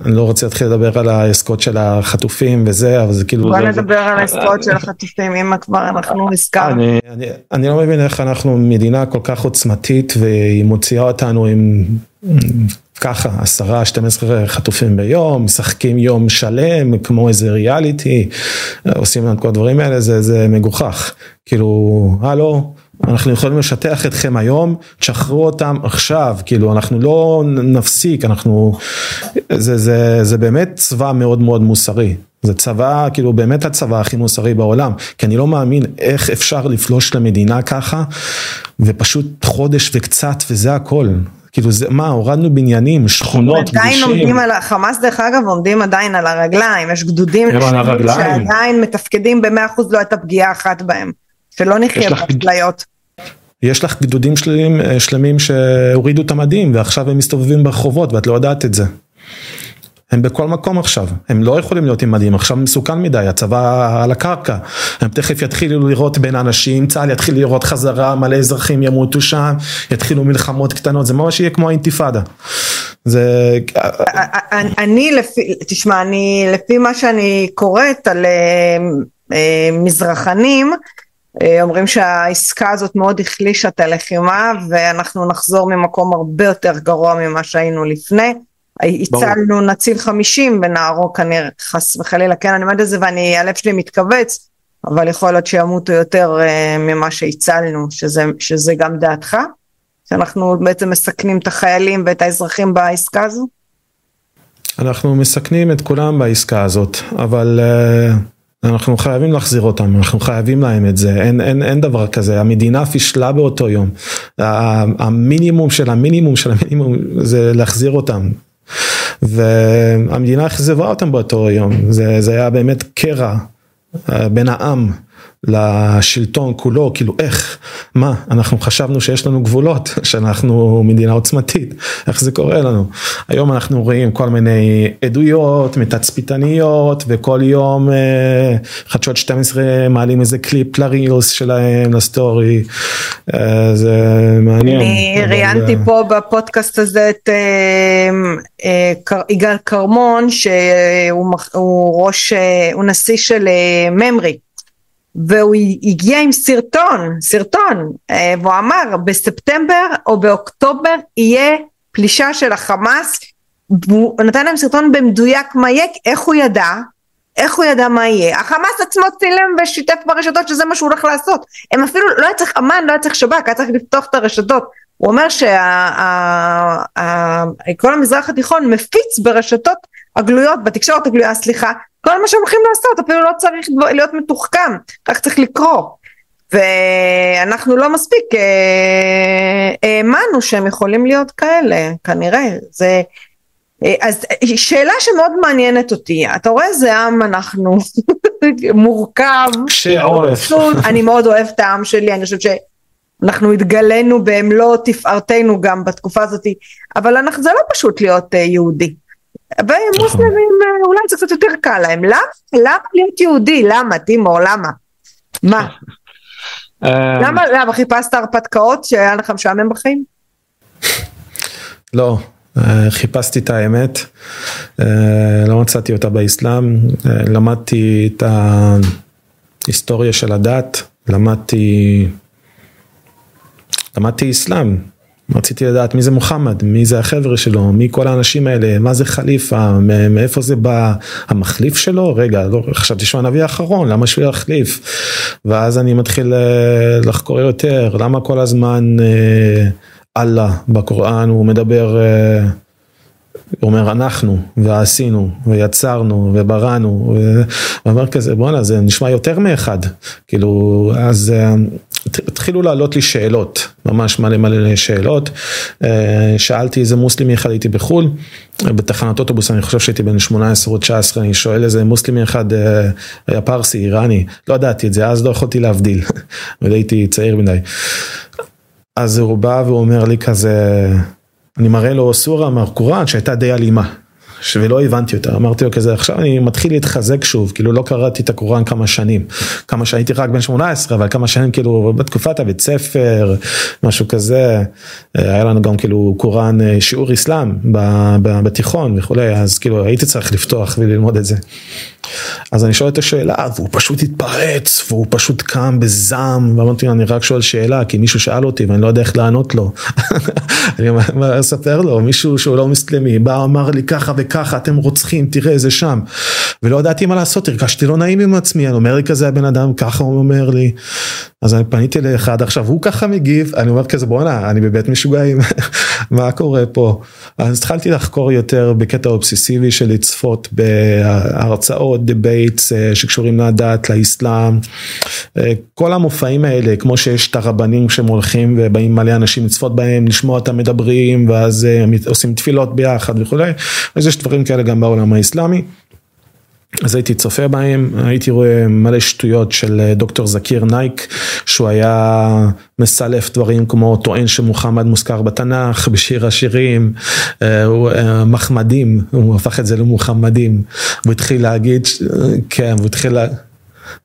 אני לא רוצה להתחיל לדבר על העסקות של החטופים וזה, אבל זה כאילו... בוא נדבר על העסקות של החטופים, אם כבר אנחנו הזכרנו. אני, לא מבין איך אנחנו מדינה כל כך עוצמתית והיא מוציאה אותנו עם ככה עשרה, 12 חטופים ביום, משחקים יום שלם כמו איזה ריאליטי, עושים לנו כל הדברים האלה, זה, זה מגוחך. כאילו, הלו. אנחנו יכולים לשטח אתכם היום, תשחררו אותם עכשיו, כאילו אנחנו לא נפסיק, אנחנו, זה, זה, זה באמת צבא מאוד מאוד מוסרי, זה צבא, כאילו באמת הצבא הכי מוסרי בעולם, כי אני לא מאמין איך אפשר לפלוש למדינה ככה, ופשוט חודש וקצת וזה הכל. כאילו זה, מה, הורדנו בניינים, שכונות, גדושים. עדיין עומדים על, חמאס דרך אגב עומדים עדיין על הרגליים, יש גדודים שעדיין מתפקדים במאה אחוז, לא הייתה פגיעה אחת בהם. שלא נחיה באשליות. יש לך גדודים שלמים, אה, שלמים שהורידו את המדים ועכשיו הם מסתובבים ברחובות ואת לא יודעת את זה. הם בכל מקום עכשיו, הם לא יכולים להיות עם מדים, עכשיו מסוכן מדי, הצבא על הקרקע, הם תכף יתחילו לראות בין אנשים, צה"ל יתחיל לראות חזרה, מלא אזרחים ימותו שם, יתחילו מלחמות קטנות, זה ממש יהיה כמו האינתיפאדה. זה... אני לפי, תשמע, אני לפי מה שאני קוראת על אה, אה, מזרחנים, אומרים שהעסקה הזאת מאוד החלישה את הלחימה ואנחנו נחזור ממקום הרבה יותר גרוע ממה שהיינו לפני. הצלנו נציל 50 ונהרוג כנראה חס וחלילה כן אני אומרת את זה ואני הלב שלי מתכווץ אבל יכול להיות שימותו יותר uh, ממה שהצלנו שזה, שזה גם דעתך שאנחנו בעצם מסכנים את החיילים ואת האזרחים בעסקה הזו? אנחנו מסכנים את כולם בעסקה הזאת אבל uh... אנחנו חייבים להחזיר אותם, אנחנו חייבים להם את זה, אין, אין, אין דבר כזה, המדינה פישלה באותו יום, המינימום של המינימום של המינימום זה להחזיר אותם. והמדינה אכזבה אותם באותו יום, זה, זה היה באמת קרע אה, בין העם. לשלטון כולו, כאילו איך, מה, אנחנו חשבנו שיש לנו גבולות, שאנחנו מדינה עוצמתית, איך זה קורה לנו? היום אנחנו רואים כל מיני עדויות, מתצפיתניות, וכל יום אה, חדשות 12 מעלים איזה קליפ לרילס שלהם, לסטורי, אה, זה מעניין. אני ראיינתי אה... פה בפודקאסט הזה את אה, אה, יגאל כרמון, שהוא ראש, אה, הוא נשיא של אה, ממרי. והוא הגיע עם סרטון, סרטון, אה, והוא אמר בספטמבר או באוקטובר יהיה פלישה של החמאס, והוא נתן להם סרטון במדויק מה יהיה, איך הוא ידע? איך הוא ידע מה יהיה? החמאס עצמו צילם ושיתף ברשתות שזה מה שהוא הולך לעשות. הם אפילו, לא היה צריך אמ"ן, לא היה צריך שב"כ, היה צריך לפתוח את הרשתות. הוא אומר שכל המזרח התיכון מפיץ ברשתות הגלויות, בתקשורת הגלויה, סליחה, כל מה שהם הולכים לעשות, אפילו לא צריך להיות מתוחכם, רק צריך לקרוא. ואנחנו לא מספיק אה, האמנו שהם יכולים להיות כאלה, כנראה. זה, אה, אז שאלה שמאוד מעניינת אותי, אתה רואה איזה עם אנחנו מורכב, שעורף. אני מאוד אוהב את העם שלי, אני חושבת שאנחנו התגלינו במלוא תפארתנו גם בתקופה הזאת, אבל אנחנו, זה לא פשוט להיות uh, יהודי. ומוסלמים uh, אולי זה קצת יותר קל להם, למה? למה להיות יהודי? למה? טימור, למה? מה? אה, למה, למה חיפשת הרפתקאות שהיה לך משעמם בחיים? לא, אה, חיפשתי את האמת, אה, לא מצאתי אותה באסלאם, אה, למדתי את ההיסטוריה של הדת, למדתי, למדתי אסלאם, רציתי לדעת מי זה מוחמד, מי זה החבר'ה שלו, מי כל האנשים האלה, מה זה חליפה, מאיפה זה בא, המחליף שלו, רגע, לא, חשבתי שהוא הנביא האחרון, למה שהוא יחליף? ואז אני מתחיל אה, לחקור יותר, למה כל הזמן אה, אללה בקוראן הוא מדבר, אה, הוא אומר אנחנו, ועשינו, ויצרנו, ובראנו, ואומר כזה בואנה זה נשמע יותר מאחד, כאילו אז התחילו לעלות לי שאלות, ממש מלא מלא שאלות, אה, שאלתי איזה מוסלמי אחד הייתי בחו"ל, בתחנת אוטובוס אני חושב שהייתי בן 18 או 19, אני שואל איזה מוסלמי אחד, אה, היה פרסי, איראני, לא ידעתי את זה, אז לא יכולתי להבדיל, הייתי צעיר מדי. אז הוא בא ואומר לי כזה, אני מראה לו סורה מהקוראן שהייתה די אלימה. ולא הבנתי אותה, אמרתי לו כזה, עכשיו אני מתחיל להתחזק שוב, כאילו לא קראתי את הקוראן כמה שנים, כמה שהייתי רק בן 18, אבל כמה שנים כאילו בתקופת הבית ספר, משהו כזה, אה, היה לנו גם כאילו קוראן, אה, שיעור אסלאם בתיכון וכולי, אז כאילו הייתי צריך לפתוח וללמוד את זה. אז אני שואל את השאלה, והוא פשוט התפרץ, והוא פשוט קם בזעם, ואמרתי לו, אני רק שואל שאלה, כי מישהו שאל אותי ואני לא יודע איך לענות לו. אני אספר לו, מישהו שהוא לא מוסלמי, בא, אמר לי ככה וככה, אתם רוצחים, תראה, זה שם. ולא ידעתי מה לעשות, הרגשתי לא נעים עם עצמי, אני אומר לי כזה הבן אדם, ככה הוא אומר לי. אז אני פניתי לאחד, עכשיו הוא ככה מגיב, אני אומר כזה, בואנה, אני בבית משוגעים, מה קורה פה? אז התחלתי לחקור יותר בקטע אובססיבי של לצפות בהרצאות, debates שקשורים לדת, לאסלאם, אה, כל המופעים האלה, כמו שיש את הרבנים שהם הולכים ובאים מלא אנשים לצפות בהם, לשמוע אותם מדברים, ואז אה, עושים תפילות ביחד וכולי, אז יש דברים כאלה גם בעולם האסלאמי. אז הייתי צופה בהם, הייתי רואה מלא שטויות של אה, דוקטור זקיר נייק, שהוא היה מסלף דברים כמו טוען שמוחמד מוזכר בתנ"ך, בשיר השירים, אה, אה, מחמדים, הוא הפך את זה למוחמדים, הוא התחיל להגיד, כן, הוא התחיל,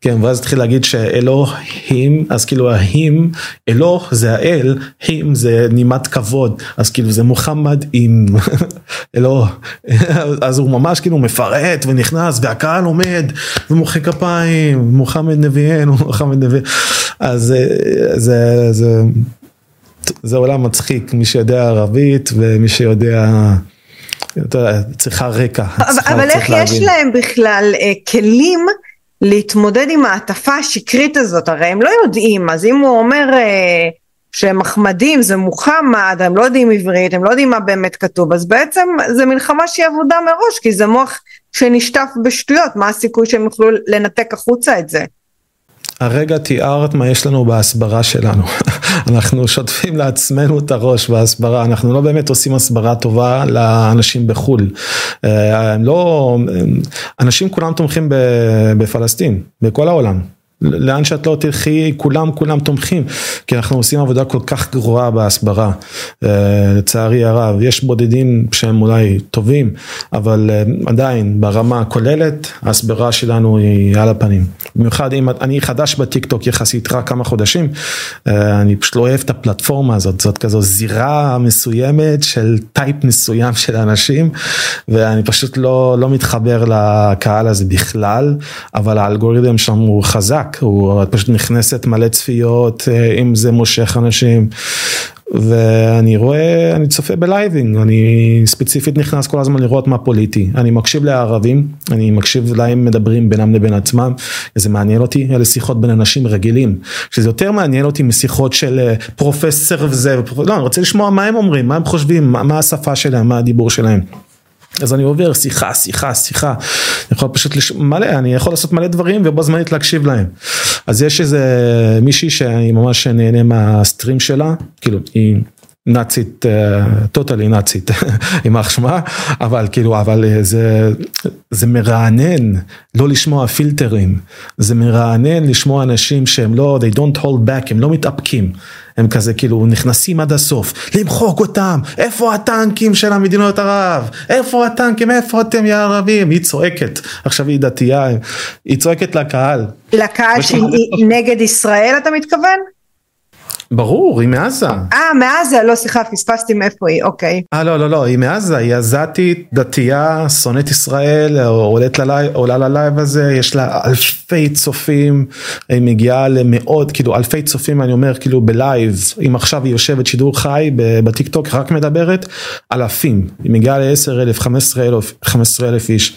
כן, ואז התחיל להגיד שאלוהים, אז כאילו ההים, אלוה זה האל, הים זה נימת כבוד, אז כאילו זה מוחמד עם אלוה, אז הוא ממש כאילו מפרט ונכנס והקהל עומד ומוחא כפיים, מוחמד נביאנו, מוחמד נביא, אז אה, זה, זה, זה עולם מצחיק, מי שיודע ערבית ומי שיודע, אתה יודע, צריכה רקע, אבל, צריכה- אבל צריך איך יש. להם בכלל אה, כלים להתמודד עם ההטפה השקרית הזאת? הרי הם לא יודעים, אז אם הוא אומר אה, שמחמדים זה מוחמד, הם לא יודעים עברית, הם לא יודעים מה באמת כתוב, אז בעצם זה מלחמה שהיא אבודה מראש, כי זה מוח שנשטף בשטויות, מה הסיכוי שהם יוכלו לנתק החוצה את זה? הרגע תיארת מה יש לנו בהסברה שלנו. אנחנו שוטפים לעצמנו את הראש בהסברה, אנחנו לא באמת עושים הסברה טובה לאנשים בחו"ל. אה, הם לא, אנשים כולם תומכים בפלסטין, בכל העולם. לאן שאת לא תלכי, כולם כולם תומכים, כי אנחנו עושים עבודה כל כך גרועה בהסברה, אה, לצערי הרב, יש בודדים שהם אולי טובים, אבל אה, עדיין ברמה הכוללת, ההסברה שלנו היא על הפנים. במיוחד אם אני חדש בטיקטוק יחסית רק כמה חודשים, אה, אני פשוט לא אוהב את הפלטפורמה הזאת, זאת כזו זירה מסוימת של type מסוים של אנשים, ואני פשוט לא, לא מתחבר לקהל הזה בכלל, אבל האלגוריתם שם הוא חזק. הוא פשוט נכנסת מלא צפיות, אה, אם זה מושך אנשים. ואני רואה, אני צופה בלייבים, אני ספציפית נכנס כל הזמן לראות מה פוליטי. אני מקשיב לערבים, אני מקשיב להם מדברים בינם לבין עצמם, זה מעניין אותי, אלה שיחות בין אנשים רגילים. שזה יותר מעניין אותי משיחות של אה, פרופסור וזה. לא, אני רוצה לשמוע מה הם אומרים, מה הם חושבים, מה, מה השפה שלהם, מה הדיבור שלהם. אז אני עובר שיחה, שיחה, שיחה, אני יכול פשוט, לש... מלא, אני יכול לעשות מלא דברים ובו זמנית להקשיב להם. אז יש איזה מישהי שאני ממש נהנה מהסטרים שלה, כאילו היא נאצית, טוטלי נאצית, יימח שמה, אבל כאילו, אבל זה, זה מרענן לא לשמוע פילטרים, זה מרענן לשמוע אנשים שהם לא, they don't hold back, הם לא מתאפקים. הם כזה כאילו נכנסים עד הסוף, למחוק אותם, איפה הטנקים של המדינות ערב, איפה הטנקים, איפה אתם יא ערבים, היא צועקת, עכשיו היא דתייה, היא צועקת לקהל. לקהל שהיא נגד ישראל אתה מתכוון? ברור, היא מעזה. אה, מעזה, לא, סליחה, פספסתי מאיפה היא, אוקיי. אה, לא, לא, לא, היא מעזה, היא עזתית, דתייה, שונאת ישראל, עולה ללייב הזה, יש לה אלפי צופים, היא מגיעה למאות, כאילו אלפי צופים, אני אומר, כאילו בלייב, אם עכשיו היא יושבת שידור חי בטיק טוק, רק מדברת, אלפים, היא מגיעה ל-10 אלף, 15 אלף, 15 אלף איש.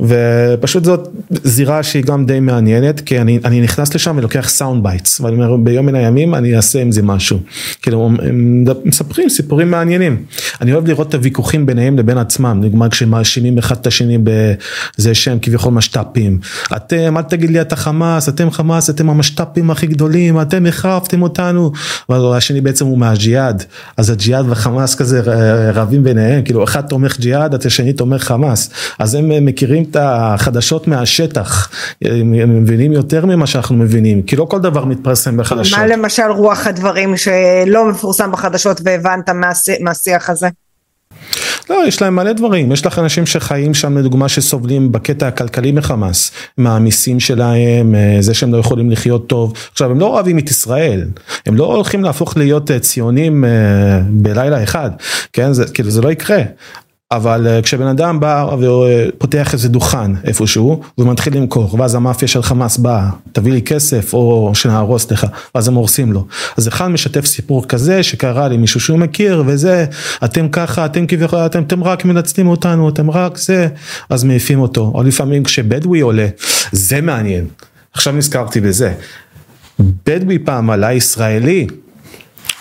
ופשוט זאת זירה שהיא גם די מעניינת כי אני, אני נכנס לשם ולוקח sound bites ואני אומר ביום מן הימים אני אעשה עם זה משהו. כאילו הם מספרים סיפורים מעניינים. אני אוהב לראות את הוויכוחים ביניהם לבין עצמם, נגמר כשהם מאשימים אחד את השני בזה שהם כביכול משת"פים. אתם, אל תגיד לי אתה חמאס, אתם חמאס, אתם המשת"פים הכי גדולים, אתם החרבתם אותנו. והשני בעצם הוא מהג'יהאד, אז הג'יהאד וחמאס כזה רבים ביניהם, כאילו אחד תומך ג'יהאד, השני תומך חמאס. אז הם מכירים את החדשות מהשטח, הם מבינים יותר ממה שאנחנו מבינים, כי לא כל דבר מתפרסם בחדשות. מה למשל רוח הדברים שלא מפורסם בחדשות והבנת מהשיח הזה? לא, יש להם מלא דברים, יש לך אנשים שחיים שם לדוגמה שסובלים בקטע הכלכלי מחמאס, מהמיסים שלהם, אה, זה שהם לא יכולים לחיות טוב, עכשיו הם לא אוהבים את ישראל, הם לא הולכים להפוך להיות אה, ציונים אה, בלילה אחד, כן, זה, כאילו זה לא יקרה, אבל אה, כשבן אדם בא ופותח איזה דוכן איפשהו ומתחיל למכור ואז המאפיה של חמאס באה תביא לי כסף או שנהרוס לך ואז הם הורסים לו. אז אחד משתף סיפור כזה שקרה לי מישהו שהוא מכיר וזה אתם ככה אתם כביכול אתם, אתם רק מנצלים אותנו אתם רק זה אז מעיפים אותו. או לפעמים כשבדואי עולה זה מעניין עכשיו נזכרתי בזה. בדואי פעם עלה ישראלי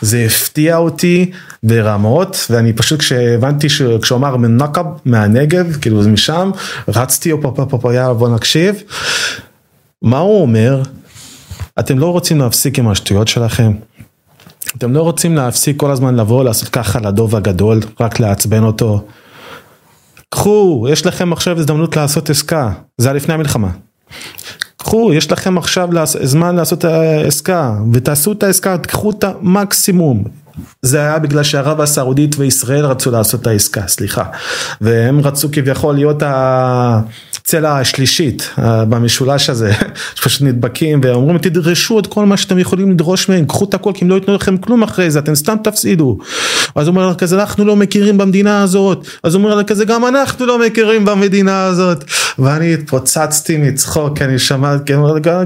זה הפתיע אותי ברמות ואני פשוט כשהבנתי כשהוא אמר מנקב מהנגב כאילו זה משם רצתי או יאללה בוא נקשיב. מה הוא אומר? אתם לא רוצים להפסיק עם השטויות שלכם. אתם לא רוצים להפסיק כל הזמן לבוא לעשות ככה לדוב הגדול רק לעצבן אותו. קחו יש לכם עכשיו הזדמנות לעשות עסקה. זה היה לפני המלחמה. קחו, יש לכם עכשיו זמן לעשות עסקה ותעשו את העסקה, תקחו את המקסימום. זה היה בגלל שערב הסעודית וישראל רצו לעשות את העסקה, סליחה. והם רצו כביכול להיות הצלע השלישית במשולש הזה, שפשוט נדבקים ואומרים תדרשו את כל מה שאתם יכולים לדרוש מהם, קחו את הכל כי הם לא ייתנו לכם כלום אחרי זה, אתם סתם תפסידו. אז הוא אומר כזה אנחנו לא מכירים במדינה הזאת, אז הוא אומר כזה גם אנחנו לא מכירים במדינה הזאת. ואני התפוצצתי מצחוק, אני שמעתי,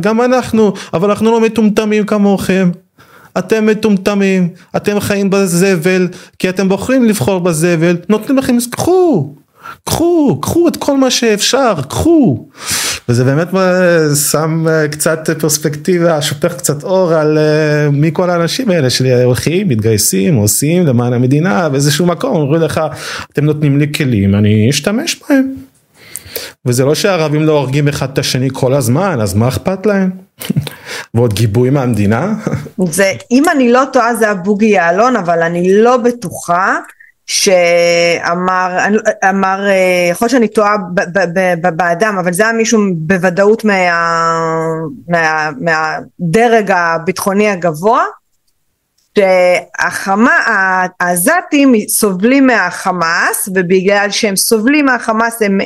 גם אנחנו, אבל אנחנו לא מטומטמים כמוכם. אתם מטומטמים, אתם חיים בזבל, כי אתם בוחרים לבחור בזבל, נותנים לכם, קחו, קחו, קחו את כל מה שאפשר, קחו. וזה באמת שם אה, קצת פרספקטיבה, שופך קצת אור על אה, מי כל האנשים האלה שהולכים, מתגייסים, עושים למען המדינה באיזשהו מקום, אומרים לך, אתם נותנים לי כלים, אני אשתמש בהם. וזה לא שהערבים לא הורגים אחד את השני כל הזמן, אז מה אכפת להם? ועוד גיבוי מהמדינה? זה, אם אני לא טועה זה הבוגי יעלון, אבל אני לא בטוחה שאמר, אמר, יכול להיות שאני טועה באדם, אבל זה היה מישהו בוודאות מה, מה, מהדרג הביטחוני הגבוה, שהעזתים סובלים מהחמאס, ובגלל שהם סובלים מהחמאס הם אה,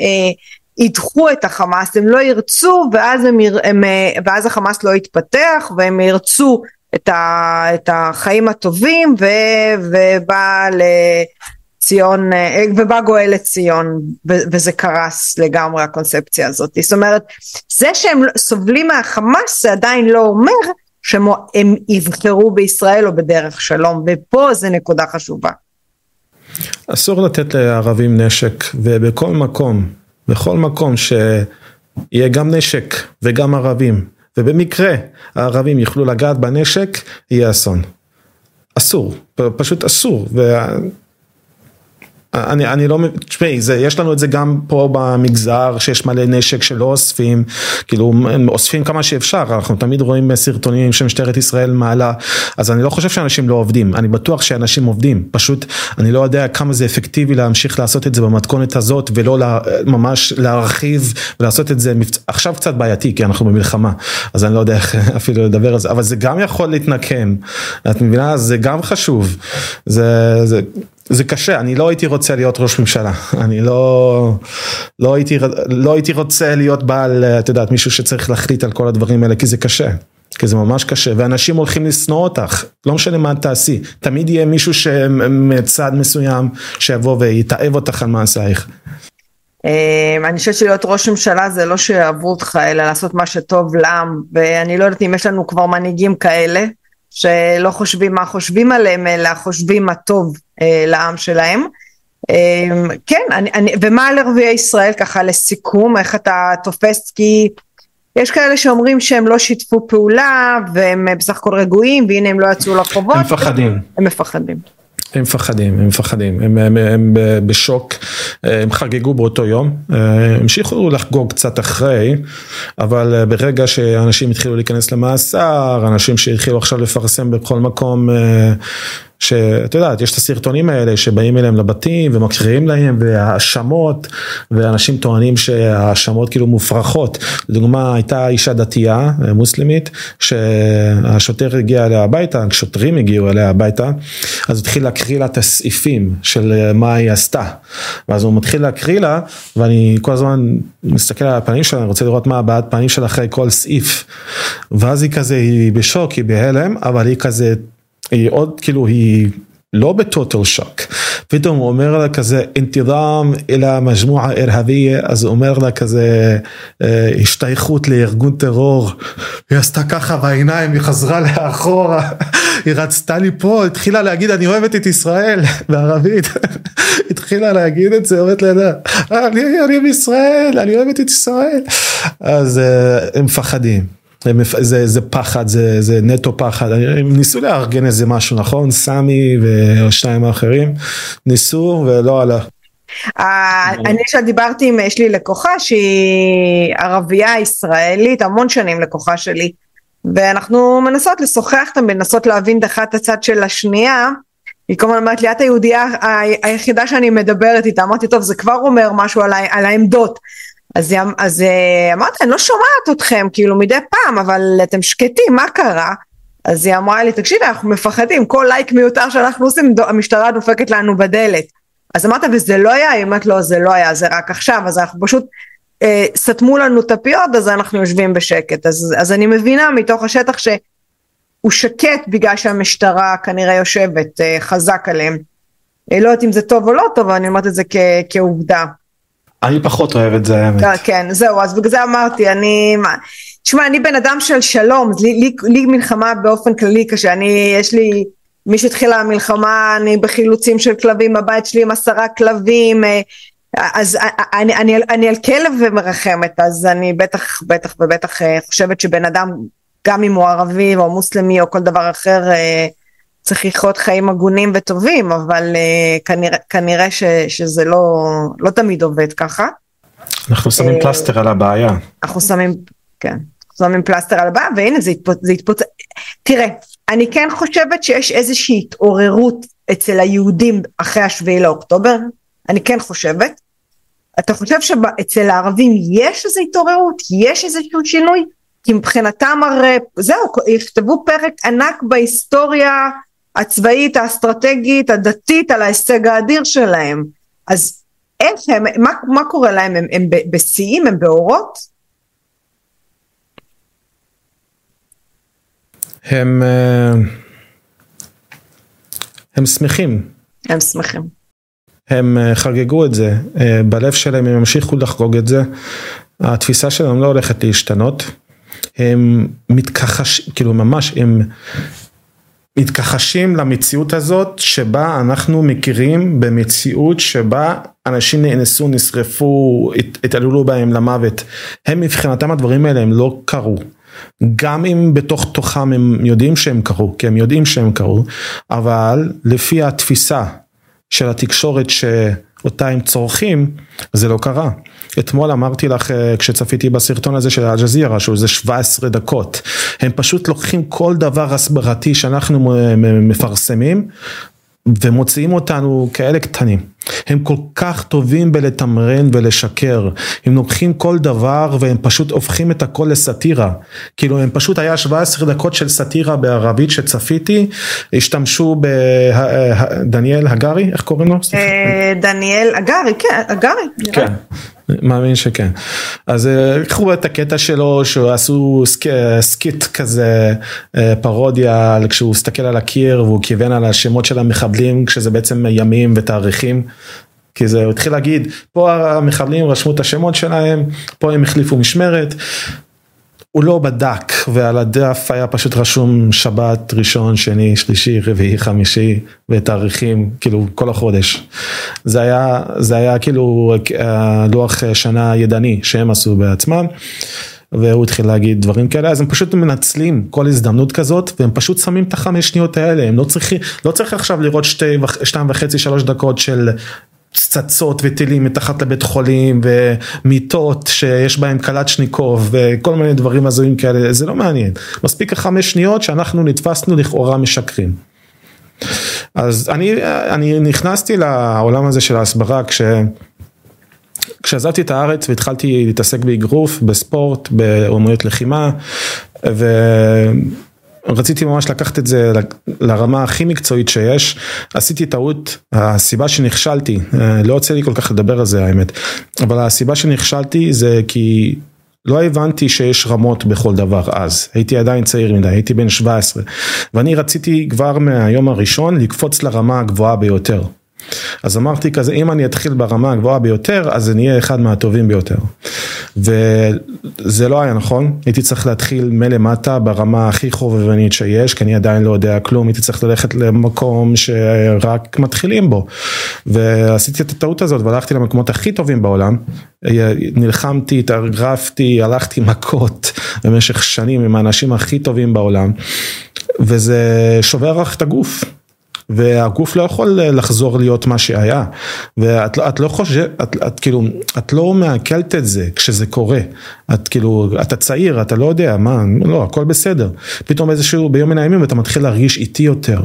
ידחו את החמאס, הם לא ירצו ואז, הם, הם, ואז החמאס לא יתפתח והם ירצו את, ה, את החיים הטובים ו, ובא לציון, ובא גואל לציון וזה קרס לגמרי הקונספציה הזאת. זאת אומרת, זה שהם סובלים מהחמאס זה עדיין לא אומר שהם יבחרו בישראל או בדרך שלום ופה זה נקודה חשובה. אסור לתת לערבים נשק ובכל מקום בכל מקום שיהיה גם נשק וגם ערבים, ובמקרה הערבים יוכלו לגעת בנשק, יהיה אסון. אסור, פשוט אסור. אני, אני לא, תשמעי, יש לנו את זה גם פה במגזר שיש מלא נשק שלא אוספים, כאילו אוספים כמה שאפשר, אנחנו תמיד רואים סרטונים שמשטרת ישראל מעלה, אז אני לא חושב שאנשים לא עובדים, אני בטוח שאנשים עובדים, פשוט אני לא יודע כמה זה אפקטיבי להמשיך לעשות את זה במתכונת הזאת ולא לה, ממש להרחיב ולעשות את זה, עכשיו קצת בעייתי כי אנחנו במלחמה, אז אני לא יודע איך אפילו לדבר על זה, אבל זה גם יכול להתנקם, את מבינה? זה גם חשוב, זה, זה זה קשה, אני לא הייתי רוצה להיות ראש ממשלה, אני לא, לא, הייתי, לא הייתי רוצה להיות בעל, את יודעת, מישהו שצריך להחליט על כל הדברים האלה, כי זה קשה, כי זה ממש קשה, ואנשים הולכים לשנוא אותך, לא משנה מה תעשי, תמיד יהיה מישהו מצד מסוים שיבוא ויתעב אותך על מעשייך. אמ, אני חושבת שלהיות ראש ממשלה זה לא שיאהבו אותך, אלא לעשות מה שטוב לעם, ואני לא יודעת אם יש לנו כבר מנהיגים כאלה. שלא חושבים מה חושבים עליהם, אלא חושבים מה טוב אה, לעם שלהם. אה, כן, אני, אני, ומה על ערביי ישראל ככה לסיכום, איך אתה תופס, כי יש כאלה שאומרים שהם לא שיתפו פעולה והם בסך הכל רגועים והנה הם לא יצאו לרחובות. הם מפחדים. הם מפחדים. הם מפחדים, הם מפחדים, הם, הם, הם בשוק, הם חגגו באותו יום, המשיכו לחגוג קצת אחרי, אבל ברגע שאנשים התחילו להיכנס למאסר, אנשים שהתחילו עכשיו לפרסם בכל מקום שאת יודעת, יש את הסרטונים האלה שבאים אליהם לבתים ומקריאים להם והאשמות, ואנשים טוענים שהאשמות כאילו מופרכות. לדוגמה, הייתה אישה דתייה, מוסלמית, שהשוטר הגיע אליה הביתה, שוטרים הגיעו אליה הביתה, אז התחיל להקריא לה את הסעיפים של מה היא עשתה. ואז הוא מתחיל להקריא לה, ואני כל הזמן מסתכל על הפנים שלה, אני רוצה לראות מה הבעת פנים שלה אחרי כל סעיף. ואז היא כזה, היא בשוק, היא בהלם, אבל היא כזה היא עוד כאילו היא לא בטוטל שוק, פתאום הוא אומר לה כזה אינתידם אל מג'מועה אירהביה, אז הוא אומר לה כזה אה, השתייכות לארגון טרור, היא עשתה ככה בעיניים, היא חזרה לאחורה, היא רצתה לי פה, התחילה להגיד אני אוהבת את ישראל בערבית, התחילה להגיד את זה, אומרת לה, אני, אני בישראל, אני אוהבת את ישראל, אז אה, הם מפחדים. זה, זה פחד, זה, זה נטו פחד, הם ניסו לארגן איזה משהו, נכון? סמי ושניים האחרים ניסו ולא עלה. אני שדיברתי עם, יש לי לקוחה שהיא ערבייה ישראלית, המון שנים לקוחה שלי, ואנחנו מנסות לשוחח אותם, מנסות להבין אחת את הצד של השנייה, היא כל הזמן אומרת לי, את היהודייה היחידה שאני מדברת איתה, אמרתי, טוב, זה כבר אומר משהו על, על העמדות. אז, אז אה, אמרתי, אני לא שומעת אתכם, כאילו מדי פעם, אבל אתם שקטים, מה קרה? אז היא אמרה לי, תקשיבי, אנחנו מפחדים, כל לייק מיותר שאנחנו עושים, המשטרה דופקת לנו בדלת. אז אמרת, וזה לא היה? היא אמרת, לא, זה לא היה, זה רק עכשיו, אז אנחנו פשוט, אה, סתמו לנו את הפיות, אז אנחנו יושבים בשקט. אז, אז אני מבינה מתוך השטח שהוא שקט בגלל שהמשטרה כנראה יושבת אה, חזק עליהם. אה, לא יודעת אם זה טוב או לא טוב, אבל אני אומרת את זה כ, כעובדה. אני פחות אוהב את זה האמת. אה, כן, זהו, אז בגלל זה אמרתי, אני... תשמע, אני בן אדם של שלום, לי, לי, לי מלחמה באופן כללי קשה, אני, יש לי, מי שהתחילה המלחמה, אני בחילוצים של כלבים, הבית שלי עם עשרה כלבים, אה, אז אני, אני, אני על כלב ומרחמת, אז אני בטח, בטח ובטח אה, חושבת שבן אדם, גם אם הוא ערבי או מוסלמי או כל דבר אחר, צריך לחיות חיים הגונים וטובים, אבל uh, כנראה, כנראה ש, שזה לא, לא תמיד עובד ככה. אנחנו שמים uh, פלסטר על הבעיה. אנחנו שמים, כן, שמים פלסטר על הבעיה, והנה זה התפוצץ, זה התפוצ... תראה, אני כן חושבת שיש איזושהי התעוררות אצל היהודים אחרי השביעי לאוקטובר, אני כן חושבת. אתה חושב שאצל הערבים יש איזו התעוררות? יש איזשהו שינוי? כי מבחינתם הרי, זהו, יכתבו פרק ענק בהיסטוריה הצבאית, האסטרטגית, הדתית, על ההישג האדיר שלהם. אז איך הם, מה, מה קורה להם? הם, הם בשיאים? הם באורות? הם, אה, הם שמחים. הם שמחים. הם אה, חגגו את זה, אה, בלב שלהם הם ימשיכו לחגוג את זה. התפיסה שלהם לא הולכת להשתנות. הם מתכחש, כאילו ממש, הם מתכחשים למציאות הזאת שבה אנחנו מכירים במציאות שבה אנשים נאנסו, נשרפו, התעללו בהם למוות. הם מבחינתם הדברים האלה הם לא קרו. גם אם בתוך תוכם הם יודעים שהם קרו, כי הם יודעים שהם קרו, אבל לפי התפיסה של התקשורת שאותה הם צורכים, זה לא קרה. אתמול אמרתי לך אה, כשצפיתי בסרטון הזה של אל-ג'זירה שהוא איזה 17 דקות הם פשוט לוקחים כל דבר הסברתי שאנחנו מפרסמים ומוציאים אותנו כאלה קטנים. הם כל כך טובים בלתמרן ולשקר, הם לוקחים כל דבר והם פשוט הופכים את הכל לסאטירה, כאילו הם פשוט היה 17 דקות של סאטירה בערבית שצפיתי, השתמשו בדניאל הגרי, איך קוראים לו? אה, דניאל הגרי, כן, הגרי. כן. מאמין שכן. אז אה, קחו את הקטע שלו שעשו sk, skit כזה אה, פרודיה כשהוא הסתכל על הקיר והוא כיוון על השמות של המחבלים כשזה בעצם ימים ותאריכים. כי זה התחיל להגיד פה המחבלים רשמו את השמות שלהם פה הם החליפו משמרת הוא לא בדק ועל הדף היה פשוט רשום שבת, ראשון, שני, שלישי, רביעי, חמישי ותאריכים, כאילו כל החודש. זה היה, זה היה כאילו אה, לוח שנה ידני שהם עשו בעצמם. והוא התחיל להגיד דברים כאלה אז הם פשוט מנצלים כל הזדמנות כזאת והם פשוט שמים את החמש שניות האלה הם לא צריכים לא צריך עכשיו לראות שתי, שתיים וחצי שלוש דקות של פצצות וטילים מתחת לבית חולים ומיטות שיש בהם קלצ'ניקוב וכל מיני דברים הזויים כאלה, זה לא מעניין. מספיק החמש שניות שאנחנו נתפסנו לכאורה משקרים. אז אני, אני נכנסתי לעולם הזה של ההסברה כש... כשעזבתי את הארץ והתחלתי להתעסק באגרוף, בספורט, באומנויות לחימה, ו... רציתי ממש לקחת את זה לרמה הכי מקצועית שיש, עשיתי טעות, הסיבה שנכשלתי, אה, לא יוצא לי כל כך לדבר על זה האמת, אבל הסיבה שנכשלתי זה כי לא הבנתי שיש רמות בכל דבר אז, הייתי עדיין צעיר מדי, הייתי בן 17, ואני רציתי כבר מהיום הראשון לקפוץ לרמה הגבוהה ביותר. אז אמרתי כזה, אם אני אתחיל ברמה הגבוהה ביותר, אז אני אהיה אחד מהטובים ביותר. וזה לא היה נכון, הייתי צריך להתחיל מלמטה ברמה הכי חובבנית שיש, כי אני עדיין לא יודע כלום, הייתי צריך ללכת למקום שרק מתחילים בו. ועשיתי את הטעות הזאת והלכתי למקומות הכי טובים בעולם, נלחמתי, התאגרפתי, הלכתי מכות במשך שנים עם האנשים הכי טובים בעולם, וזה שובר לך את הגוף. והגוף לא יכול לחזור להיות מה שהיה. ואת את לא חושבת, את, את כאילו, את לא מעכלת את זה כשזה קורה, את כאילו, אתה צעיר, אתה לא יודע, מה, לא, הכל בסדר, פתאום איזשהו ביום מן הימים אתה מתחיל להרגיש איטי יותר,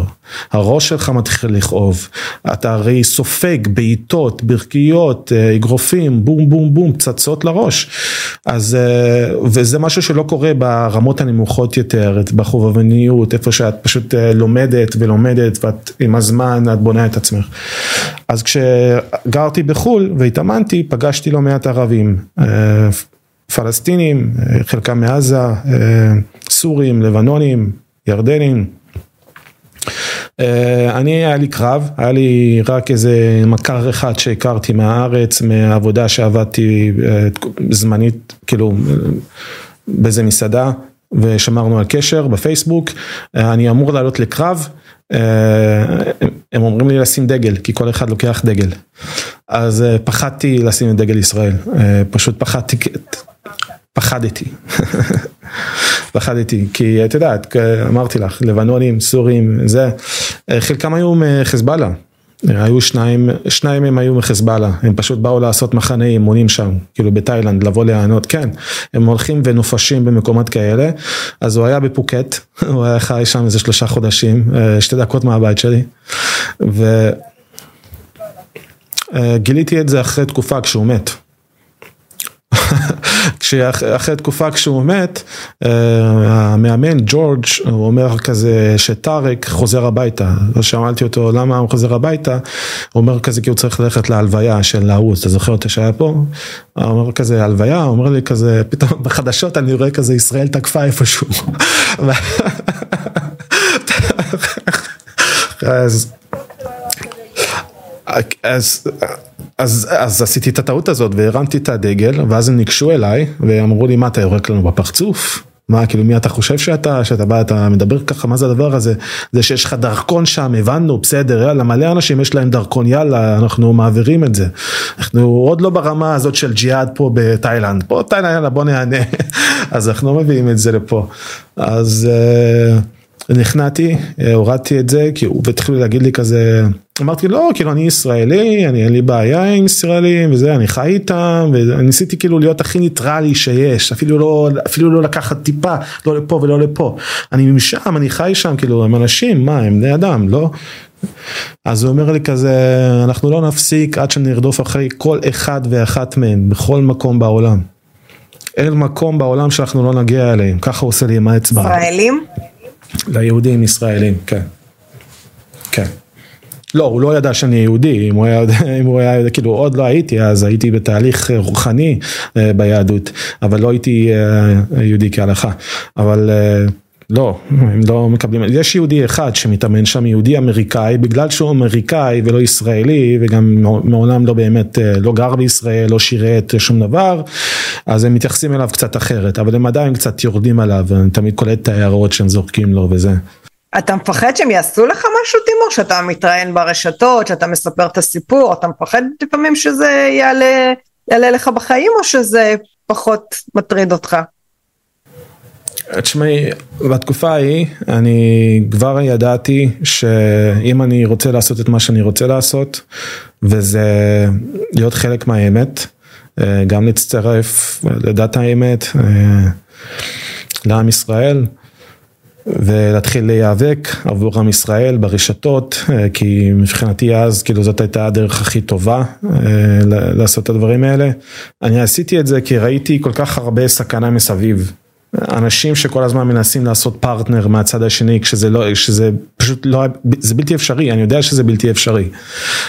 הראש שלך מתחיל לכאוב, אתה הרי סופג בעיטות, ברכיות, אה, אגרופים, בום בום בום, פצצות לראש, אז, אה, וזה משהו שלא קורה ברמות הנמוכות יותר, בחובבניות, איפה שאת פשוט אה, לומדת ולומדת ואת עם הזמן את בונה את עצמך. אז כשגרתי בחו"ל והתאמנתי, פגשתי לא מעט ערבים, פלסטינים, אה, חלקם מעזה, אה, סורים, לבנונים, ירדנים. אני, היה לי קרב, היה לי רק איזה מכר אחד שהכרתי מהארץ, מהעבודה שעבדתי זמנית, כאילו, באיזה מסעדה, ושמרנו על קשר בפייסבוק, אני אמור לעלות לקרב, אה, הם אומרים לי לשים דגל, כי כל אחד לוקח דגל. אז אה, פחדתי לשים את דגל ישראל, אה, פשוט פחדתי, פחדתי, פחדתי, כי את יודעת, אמרתי לך, לבנונים, סורים, זה, חלקם היו מחיזבאללה. היו שניים, שניים הם היו מחזבאללה, הם פשוט באו לעשות מחנה אימונים שם, כאילו בתאילנד, לבוא להיענות, כן, הם הולכים ונופשים במקומות כאלה, אז הוא היה בפוקט, הוא היה חי שם איזה שלושה חודשים, אה, שתי דקות מהבית שלי, וגיליתי אה, את זה אחרי תקופה כשהוא מת. כשאחרי תקופה כשהוא מת, אה, המאמן ג'ורג' הוא אומר כזה שטארק חוזר הביתה, אז שאלתי אותו למה הוא חוזר הביתה, הוא אומר כזה כי הוא צריך ללכת להלוויה של ההוא, אתה זוכר אותה שהיה פה? הוא אומר כזה הלוויה, הוא אומר לי כזה, פתאום בחדשות אני רואה כזה ישראל תקפה איפשהו. אז אז, אז, אז עשיתי את הטעות הזאת והרמתי את הדגל ואז הם ניגשו אליי ואמרו לי מה אתה יורק לנו בפרצוף? מה כאילו מי אתה חושב שאתה, שאתה בא, אתה מדבר ככה, מה זה הדבר הזה? זה שיש לך דרכון שם, הבנו, בסדר, יאללה, מלא אנשים יש להם דרכון, יאללה, אנחנו מעבירים את זה. אנחנו עוד לא ברמה הזאת של ג'יהאד פה בתאילנד, פה תאילנד, יאללה בוא נענה. אז אנחנו מביאים את זה לפה. אז... Uh, נכנעתי, אה, הורדתי את זה, כי הוא התחיל להגיד לי כזה, אמרתי לא כאילו אני ישראלי אני אין לי בעיה עם ישראלים וזה אני חי איתם וניסיתי כאילו להיות הכי ניטרלי שיש אפילו לא אפילו לא לקחת טיפה לא לפה ולא לפה אני משם אני חי שם כאילו הם אנשים מה הם בני אדם לא. אז הוא אומר לי כזה אנחנו לא נפסיק עד שנרדוף אחרי כל אחד ואחת מהם בכל מקום בעולם. אין מקום בעולם שאנחנו לא נגיע אליהם ככה הוא עושה לי עם האצבע. ישראלים? ליהודים ישראלים כן. כן. לא, הוא לא ידע שאני יהודי, אם הוא היה, אם הוא היה, כאילו עוד לא הייתי, אז הייתי בתהליך רוחני אה, ביהדות, אבל לא הייתי אה, יהודי כהלכה, אבל אה, לא, הם לא מקבלים, יש יהודי אחד שמתאמן שם, יהודי אמריקאי, בגלל שהוא אמריקאי ולא ישראלי, וגם מעולם לא באמת, לא גר בישראל, לא שירת שום דבר, אז הם מתייחסים אליו קצת אחרת, אבל הם עדיין קצת יורדים עליו, אני תמיד קולט את ההערות שהם זורקים לו וזה. אתה מפחד שהם יעשו לך משהו תימור? שאתה מתראיין ברשתות, שאתה מספר את הסיפור, אתה מפחד לפעמים שזה יעלה, יעלה לך בחיים או שזה פחות מטריד אותך? תשמעי, בתקופה ההיא אני כבר ידעתי שאם אני רוצה לעשות את מה שאני רוצה לעשות וזה להיות חלק מהאמת, גם להצטרף לדת האמת, לעם ישראל. ולהתחיל להיאבק עבור עם ישראל ברשתות, אה, כי מבחינתי אז כאילו זאת הייתה הדרך הכי טובה אה, לעשות את הדברים האלה. אני עשיתי את זה כי ראיתי כל כך הרבה סכנה מסביב. אנשים שכל הזמן מנסים לעשות פרטנר מהצד השני כשזה לא, כשזה פשוט לא, זה בלתי אפשרי, אני יודע שזה בלתי אפשרי.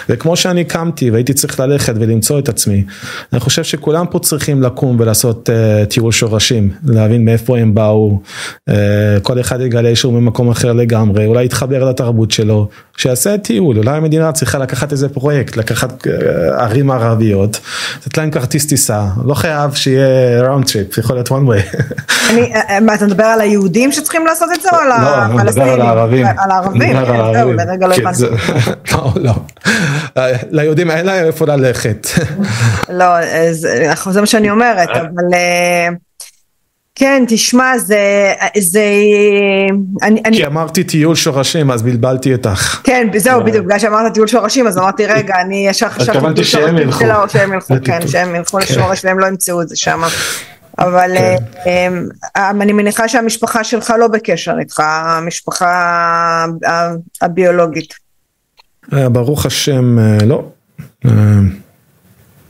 וכמו שאני קמתי והייתי צריך ללכת ולמצוא את עצמי, אני חושב שכולם פה צריכים לקום ולעשות אה, טיול שורשים, להבין מאיפה הם באו, אה, כל אחד יגלה שהוא ממקום אחר לגמרי, אולי יתחבר לתרבות שלו, שיעשה טיול, אולי המדינה צריכה לקחת איזה פרויקט, לקחת אה, ערים ערביות, לתת להם כרטיס טיסה, לא חייב שיהיה round trip, יכול להיות one way. אני, מה, אתה מדבר על היהודים שצריכים לעשות את זה או על הפלסטינים? לא, אני מדבר על הערבים. על הערבים, זהו, לרגע לא הבנתי. לא, לא. ליהודים אין להם איפה ללכת. לא, זה מה שאני אומרת, אבל... כן, תשמע, זה, זה, אני, כי אמרתי טיול שורשים, אז בלבלתי אותך. כן, זהו, בדיוק, בגלל שאמרת טיול שורשים, אז אמרתי, רגע, אני ישר חשבתי, התכוונתי שהם ילכו, שהם ילכו, כן, שהם ילכו לשורש והם לא ימצאו את זה שם. אבל כן. אה, אני מניחה שהמשפחה שלך לא בקשר איתך, המשפחה הביולוגית. אה, ברוך השם, אה, לא.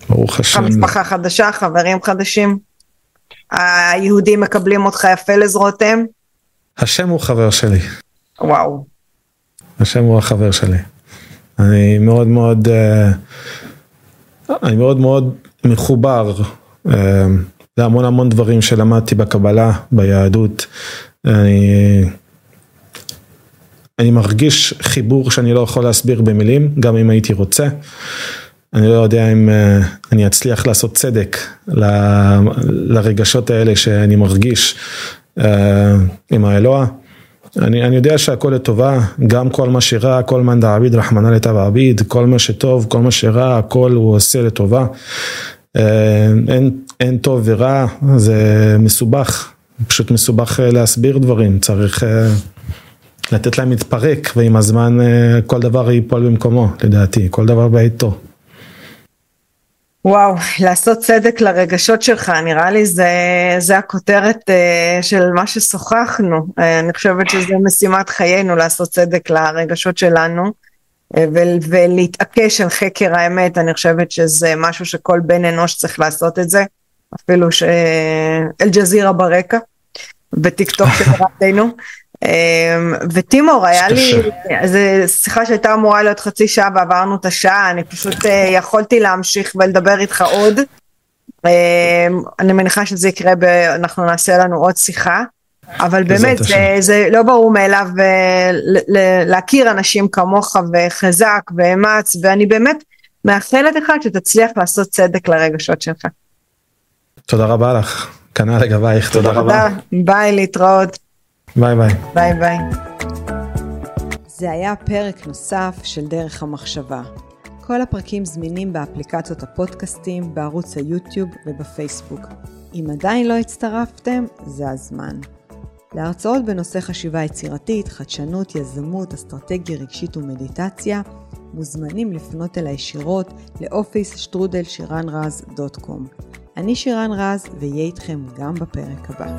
ברוך השם. משפחה חדשה, חברים חדשים? היהודים מקבלים אותך יפה לזרועותיהם? השם הוא חבר שלי. וואו. השם הוא החבר שלי. אני מאוד מאוד, אני מאוד מאוד מחובר. להמון המון דברים שלמדתי בקבלה, ביהדות. אני, אני מרגיש חיבור שאני לא יכול להסביר במילים, גם אם הייתי רוצה. אני לא יודע אם uh, אני אצליח לעשות צדק ל, לרגשות האלה שאני מרגיש uh, עם האלוה. אני, אני יודע שהכל לטובה, גם כל מה שרע, כל מאן דעביד רחמנא לטב עביד, כל מה שטוב, כל מה שרע, הכל הוא עושה לטובה. אה, אין, אין טוב ורע, זה מסובך, פשוט מסובך להסביר דברים, צריך לתת להם להתפרק ועם הזמן כל דבר ייפול במקומו, לדעתי, כל דבר בעיתו. וואו, לעשות צדק לרגשות שלך, נראה לי זה, זה הכותרת של מה ששוחחנו. אני חושבת שזה משימת חיינו לעשות צדק לרגשות שלנו. ולהתעקש על חקר האמת, אני חושבת שזה משהו שכל בן אנוש צריך לעשות את זה, אפילו שאל-ג'זירה ברקע, בטיק טוק של רעתנו. אמ, וטימור, היה לי, זו שיחה שהייתה אמורה להיות חצי שעה ועברנו את השעה, אני פשוט אה, יכולתי להמשיך ולדבר איתך עוד. אמ, אני מניחה שזה יקרה, אנחנו נעשה לנו עוד שיחה. אבל באמת זה, זה לא ברור מאליו אה, להכיר אנשים כמוך וחזק ואמץ ואני באמת מאחלת לך שתצליח לעשות צדק לרגשות שלך. תודה רבה לך, כנ"ל לגבייך, תודה רבה. ביי, להתראות. ביי ביי. ביי ביי. זה היה פרק נוסף של דרך המחשבה. כל הפרקים זמינים באפליקציות הפודקאסטים, בערוץ היוטיוב ובפייסבוק. אם עדיין לא הצטרפתם, זה הזמן. להרצאות בנושא חשיבה יצירתית, חדשנות, יזמות, אסטרטגיה רגשית ומדיטציה, מוזמנים לפנות אליי ישירות לאופיס שטרודל שירן רז דוט קום. אני שירן רז, ואהיה איתכם גם בפרק הבא.